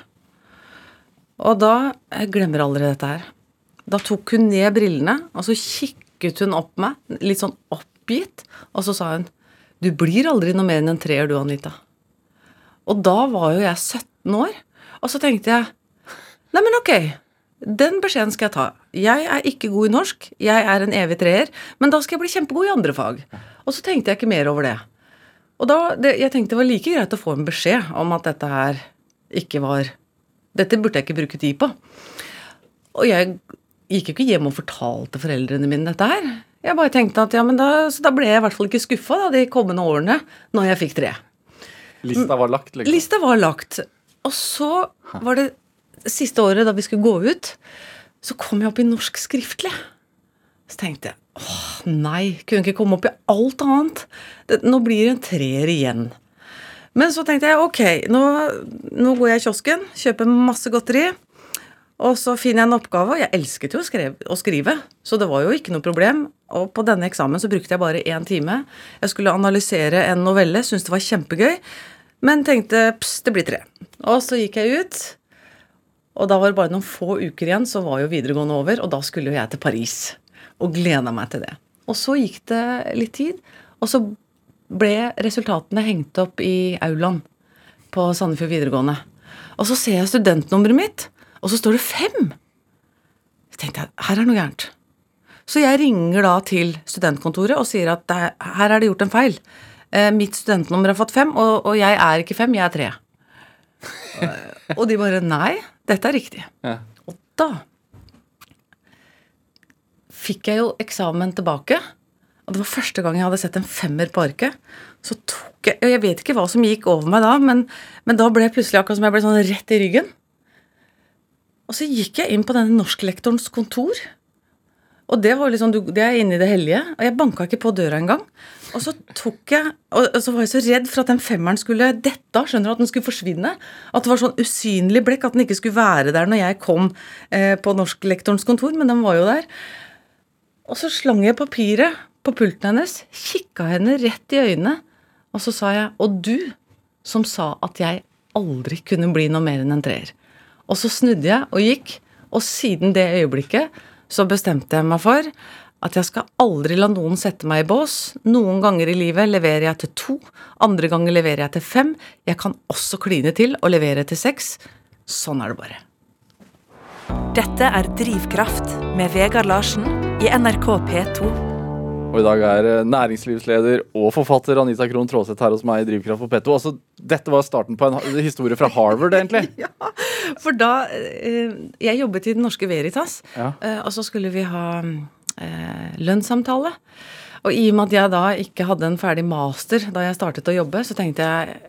Og da Jeg glemmer aldri dette her. Da tok hun ned brillene, og så kikket hun opp meg, litt sånn oppgitt, og så sa hun Du blir aldri noe mer enn en treer, du, Anita. Og da var jo jeg 17 år, og så tenkte jeg Nei, men ok, den beskjeden skal jeg ta. Jeg er ikke god i norsk, jeg er en evig treer, men da skal jeg bli kjempegod i andre fag. Og så tenkte jeg ikke mer over det. Og da, det, jeg tenkte det var like greit å få en beskjed om at dette her ikke var Dette burde jeg ikke bruke tid på. Og jeg gikk jo ikke hjem og fortalte foreldrene mine dette her. Jeg bare tenkte at ja, men da, så da ble jeg i hvert fall ikke skuffa de kommende årene når jeg fikk tre. Lista var lagt, liksom. Lista var lagt. Og så var det siste året da vi skulle gå ut, så kom jeg opp i norsk skriftlig. Så tenkte jeg åh, nei, kunne ikke komme opp i alt annet. Det, nå blir det en treer igjen. Men så tenkte jeg ok, nå, nå går jeg i kiosken, kjøper masse godteri. Og så finner jeg en oppgave, og jeg elsket jo å skrive, å skrive, så det var jo ikke noe problem. Og på denne eksamen så brukte jeg bare én time. Jeg skulle analysere en novelle, syntes det var kjempegøy, men tenkte pss, det blir tre. Og så gikk jeg ut, og da var det bare noen få uker igjen, så var jo videregående over, og da skulle jo jeg til Paris. Og gleda meg til det. Og så gikk det litt tid, og så ble resultatene hengt opp i aulaen på Sandefjord videregående. Og så ser jeg studentnummeret mitt, og så står det fem. Så tenkte jeg, her er noe gærent. Så jeg ringer da til studentkontoret og sier at er- her er det gjort en feil. Eh, mitt studentnummer har fått fem, og, og jeg er ikke fem, jeg er tre. Og de bare nei, dette er riktig. Ja. Og da fikk jeg jo eksamen tilbake. Og det var første gang jeg hadde sett en femmer på arket. Så tok jeg og Jeg vet ikke hva som gikk over meg da, men, men da ble jeg plutselig akkurat som jeg ble sånn rett i ryggen. Og så gikk jeg inn på denne norsklektorens kontor. Og det var liksom, det er inne i det hellige. Og jeg banka ikke på døra engang. Og så tok jeg, og så var jeg så redd for at den femmeren skulle dette. Skjønner du, At den skulle forsvinne. At det var sånn usynlig blekk. At den ikke skulle være der når jeg kom eh, på norsklektorens kontor. Men den var jo der. Og så slang jeg papiret på pulten hennes, kikka henne rett i øynene, og så sa jeg Og du som sa at jeg aldri kunne bli noe mer enn en treer. Og så snudde jeg og gikk, og siden det øyeblikket så bestemte jeg meg for at jeg skal aldri la noen sette meg i bås. Noen ganger i livet leverer jeg til to, andre ganger leverer jeg til fem. Jeg kan også kline til og levere til seks. Sånn er det bare. Dette er Drivkraft med Vegard Larsen i NRK P2. Og i dag er eh, næringslivsleder og forfatter Anita Krohn Traaseth her hos meg i Drivkraft på P2. Altså, dette var starten på en historie fra Harvard, egentlig. Ja, for da eh, Jeg jobbet i Den Norske Veritas, Ja. eh, og så skulle vi ha lønnssamtale. Og i og med at jeg da ikke hadde en ferdig master da jeg startet å jobbe, så tenkte jeg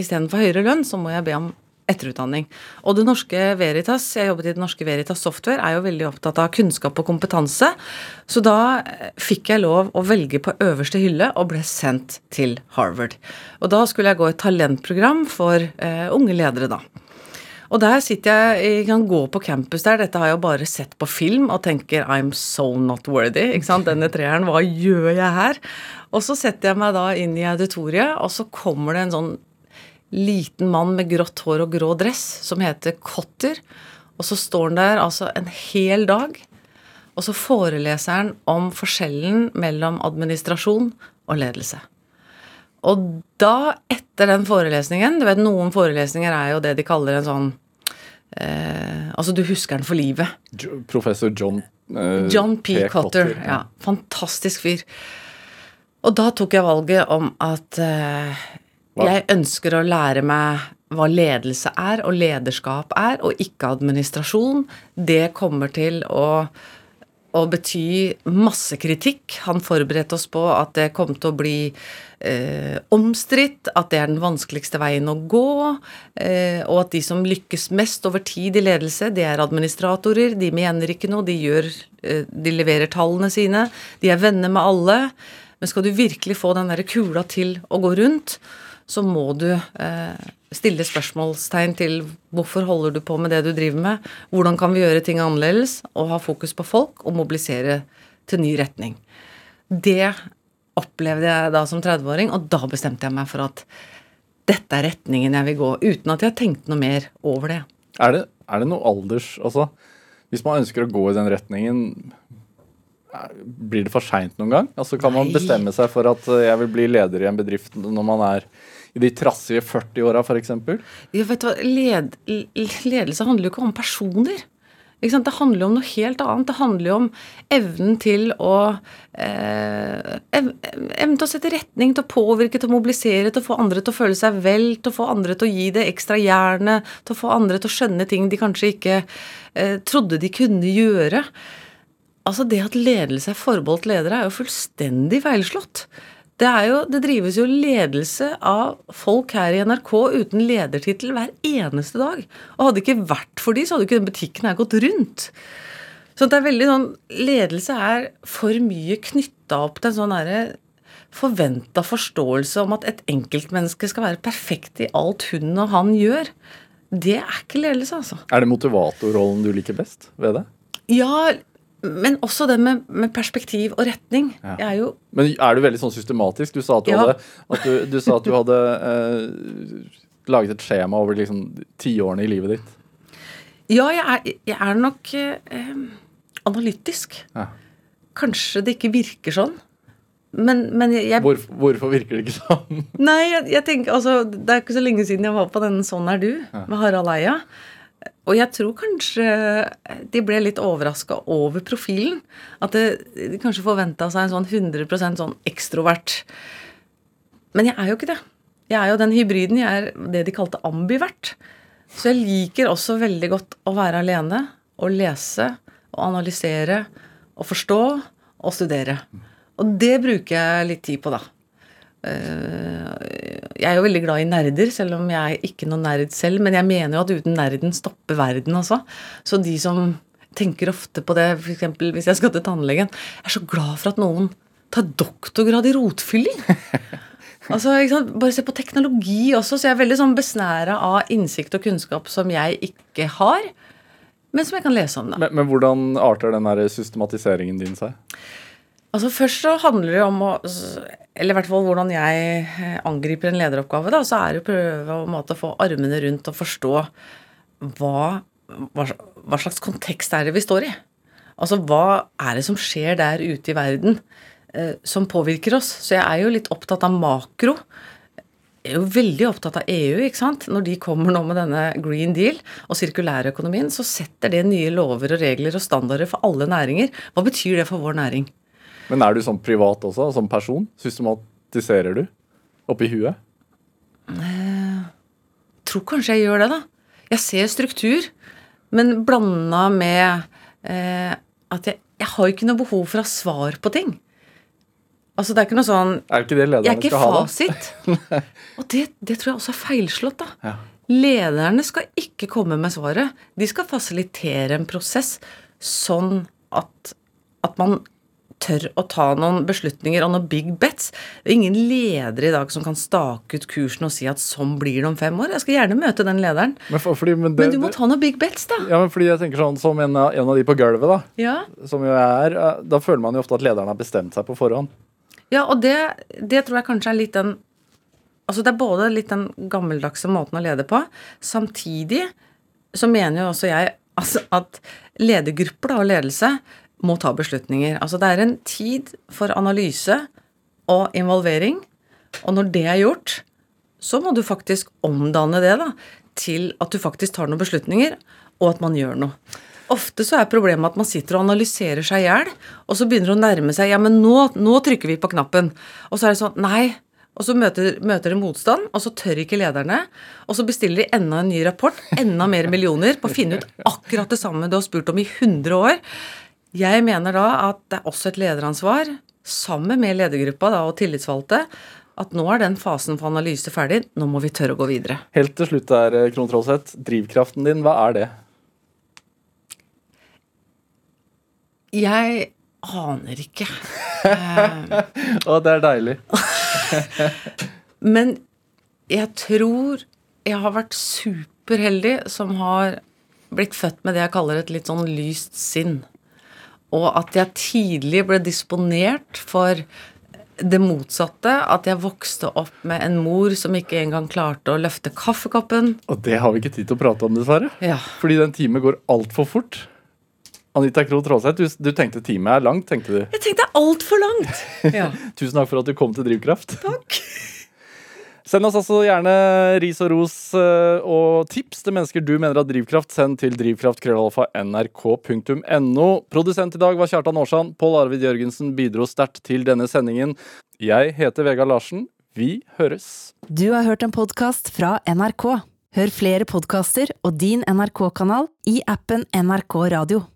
istedenfor høyere lønn, så må jeg be om etterutdanning. Og Det Norske Veritas, jeg jobbet i Det Norske Veritas Software, er jo veldig opptatt av kunnskap og kompetanse. Så da eh, fikk jeg lov å velge på øverste hylle og ble sendt til Harvard. Og da skulle jeg gå et talentprogram for eh, unge ledere, da. Og der sitter jeg, jeg kan gå på campus der, dette har jeg jo bare sett på film, og tenker I'm so not worthy. ikke sant, Denne treeren, hva gjør jeg her? Og så setter jeg meg da inn i auditoriet, og så kommer det en sånn liten mann med grått hår og grå dress som heter Cotter. Og så står han der altså en hel dag, og så foreleser han om forskjellen mellom administrasjon og ledelse. Og da, etter den forelesningen Du vet, noen forelesninger er jo det de kaller en sånn eh, Altså, du husker den for livet. Jo- Professor John eh, John P. Cotter. Ja, fantastisk fyr. Og da tok jeg valget om at eh? Jeg ønsker å lære meg hva ledelse er, og lederskap er, og ikke administrasjon. Det kommer til å, å bety masse kritikk. Han forberedte oss på at det kom til å bli eh, omstridt, at det er den vanskeligste veien å gå, eh, og at de som lykkes mest over tid i ledelse, det er administratorer. De mener ikke noe, de, gjør, eh, de leverer tallene sine, de er venner med alle. Men skal du virkelig få den der kula til å gå rundt, så må du eh, stille spørsmålstegn til hvorfor holder du på med det du driver med, hvordan kan vi gjøre ting annerledes, og ha fokus på folk og mobilisere til ny retning. Det opplevde jeg da som 30-åring, og da bestemte jeg meg for at dette er retningen jeg vil gå, uten at jeg tenkte noe mer over det. Er det, er det noe alders Altså, hvis man ønsker å gå i den retningen blir det for seint noen gang? Altså, Kan man bestemme seg for at eh, jeg vil bli leder i en bedrift når man er i de trassige 40-åra, f.eks.? Led, ledelse handler jo ikke om personer. Det handler jo om noe helt annet. Det handler jo om evnen til å eh, ev, Evnen til å sette retning, til å påvirke, til å mobilisere, til å få andre til å føle seg vel, til å få andre til å gi det ekstra jernet, til å få andre til å skjønne ting de kanskje ikke eh, trodde de kunne gjøre. Altså Det at ledelse er forbeholdt ledere, er jo fullstendig feilslått. Det, er jo, det drives jo ledelse av folk her i NRK uten ledertittel hver eneste dag. Og hadde det ikke vært for de, så hadde jo ikke den butikken her gått rundt. Så det er veldig sånn Ledelse er for mye knytta opp til en sånn forventa forståelse om at et enkeltmenneske skal være perfekt i alt hun og han gjør. Det er ikke ledelse, altså. Er det motivatorrollen du liker best ved det? Ja, men også det med, med perspektiv og retning. Ja. Jeg er jo Men er du veldig sånn systematisk? Du sa at du Ja. hadde, at du, du, sa at du hadde eh, laget et skjema over liksom tiårene i livet ditt. Ja, jeg er, jeg er nok eh, analytisk. Ja. Kanskje det ikke virker sånn. Men, men jeg, jeg Hvor, hvorfor virker det ikke sånn? Nei, jeg, tenker altså Det er ikke så lenge siden jeg var på den Sånn er du med Harald Eia. Og jeg tror kanskje de ble litt overraska over profilen. At de kanskje forventa seg en sånn 100% sånn ekstrovert. Men jeg er jo ikke det. Jeg er jo den hybriden. Jeg er det de kalte ambivert. Så jeg liker også veldig godt å være alene og lese og analysere og forstå og studere. Og det bruker jeg litt tid på, da. Eh, Jeg er jo veldig glad i nerder, selv om jeg er ikke noen nerd selv. Men jeg mener jo at uten nerden stopper verden også. Så de som tenker ofte på det, f.eks. hvis jeg skal til tannlegen Jeg er så glad for at noen tar doktorgrad i rotfylling. Altså? Bare se på teknologi også. Så jeg er veldig sånn besnæra av innsikt og kunnskap som jeg ikke har, men som jeg kan lese om. da. Men, men hvordan arter den systematiseringen din seg? Altså Først så handler det om å Eller i hvert fall hvordan jeg eh, angriper en lederoppgave. da, Så er det å prøve å måte, få armene rundt og forstå hva, hva, slags kontekst er det vi står i? Altså, hva er det som skjer der ute i verden eh, som påvirker oss? Så jeg er jo litt opptatt av makro. Jeg er jo veldig opptatt av EU. ikke sant? Når de kommer nå med denne Green Deal og sirkulærøkonomien, så setter det nye lover og regler og standarder for alle næringer. Hva betyr det for vår næring? Men er du sånn privat også, som person? Systematiserer du oppi huet? tror kanskje jeg gjør det, da. Jeg ser struktur, men blanda med eh, at jeg, jeg har ikke noe behov for å ha svar på ting. Altså, det er ikke noe sånn Er ikke det Jeg er lederne ikke skal ha, da? fasit. Og det, det tror jeg også er feilslått, da. Ja. Lederne skal ikke komme med svaret. De skal fasilitere en prosess sånn at, at man tør å ta noen beslutninger og noen big bets. Det er ingen leder i dag som kan stake ut kursen og si at sånn blir det om fem år. Jeg skal gjerne møte den lederen. Men, for, fordi, men, det, Men du må ta noen big bets, da. ja, men fordi jeg tenker sånn Som en av, en av de på gulvet, da. Ja, Som jo er. eh, Da føler man jo ofte at lederen har bestemt seg på forhånd. ja og det, det tror jeg kanskje er litt den Altså det er både litt den gammeldagse måten å lede på. Samtidig så mener jo også jeg altså, at ledergrupper da, og ledelse må ta beslutninger. Altså det er en tid for analyse og involvering. Og når det er gjort, så må du faktisk omdanne det da, til at du faktisk tar noen beslutninger, og at man gjør noe. Ofte så er problemet at man sitter og analyserer seg i hjel, og så begynner det å nærme seg Ja, men nå, nå trykker vi på knappen. Og så er det sånn Nei. Og så møter, møter det motstand, og så tør ikke lederne. Og så bestiller de enda en ny rapport, enda mer millioner, på å finne ut akkurat det samme du har spurt om i 100 år. Jeg mener da at det er også et lederansvar, sammen med ledergruppa da, og tillitsvalgte, at nå er den fasen for analyse ferdig. Nå må vi tørre å gå videre. Helt til slutt der, eh, Krohn Trollseth. Drivkraften din, hva er det? Jeg aner ikke. Å, det er deilig. Men jeg tror jeg har vært superheldig som har blitt født med det jeg kaller et litt sånn lyst sinn. Og at jeg tidlig ble disponert for det motsatte. At jeg vokste opp med en mor som ikke engang klarte å løfte kaffekoppen. Og det har vi ikke tid til å prate om, dessverre. Ja. Fordi den timen går altfor fort. Anita Krohn Traaseth, du, du tenkte time er langt, tenkte du. Jeg tenkte altfor langt! Ja. Tusen takk for at du kom til Drivkraft. Takk. Send oss altså gjerne ris og ros eh, og tips til mennesker du mener har drivkraft. Send til drivkraft.krøllalfa.nrk.no. Produsent i dag var Kjartan Aarsand. Pål Arvid Jørgensen bidro sterkt til denne sendingen. Jeg heter Vegard Larsen. Vi høres. Du har hørt en podkast fra NRK. Hør flere podkaster og din NRK-kanal i appen NRK Radio.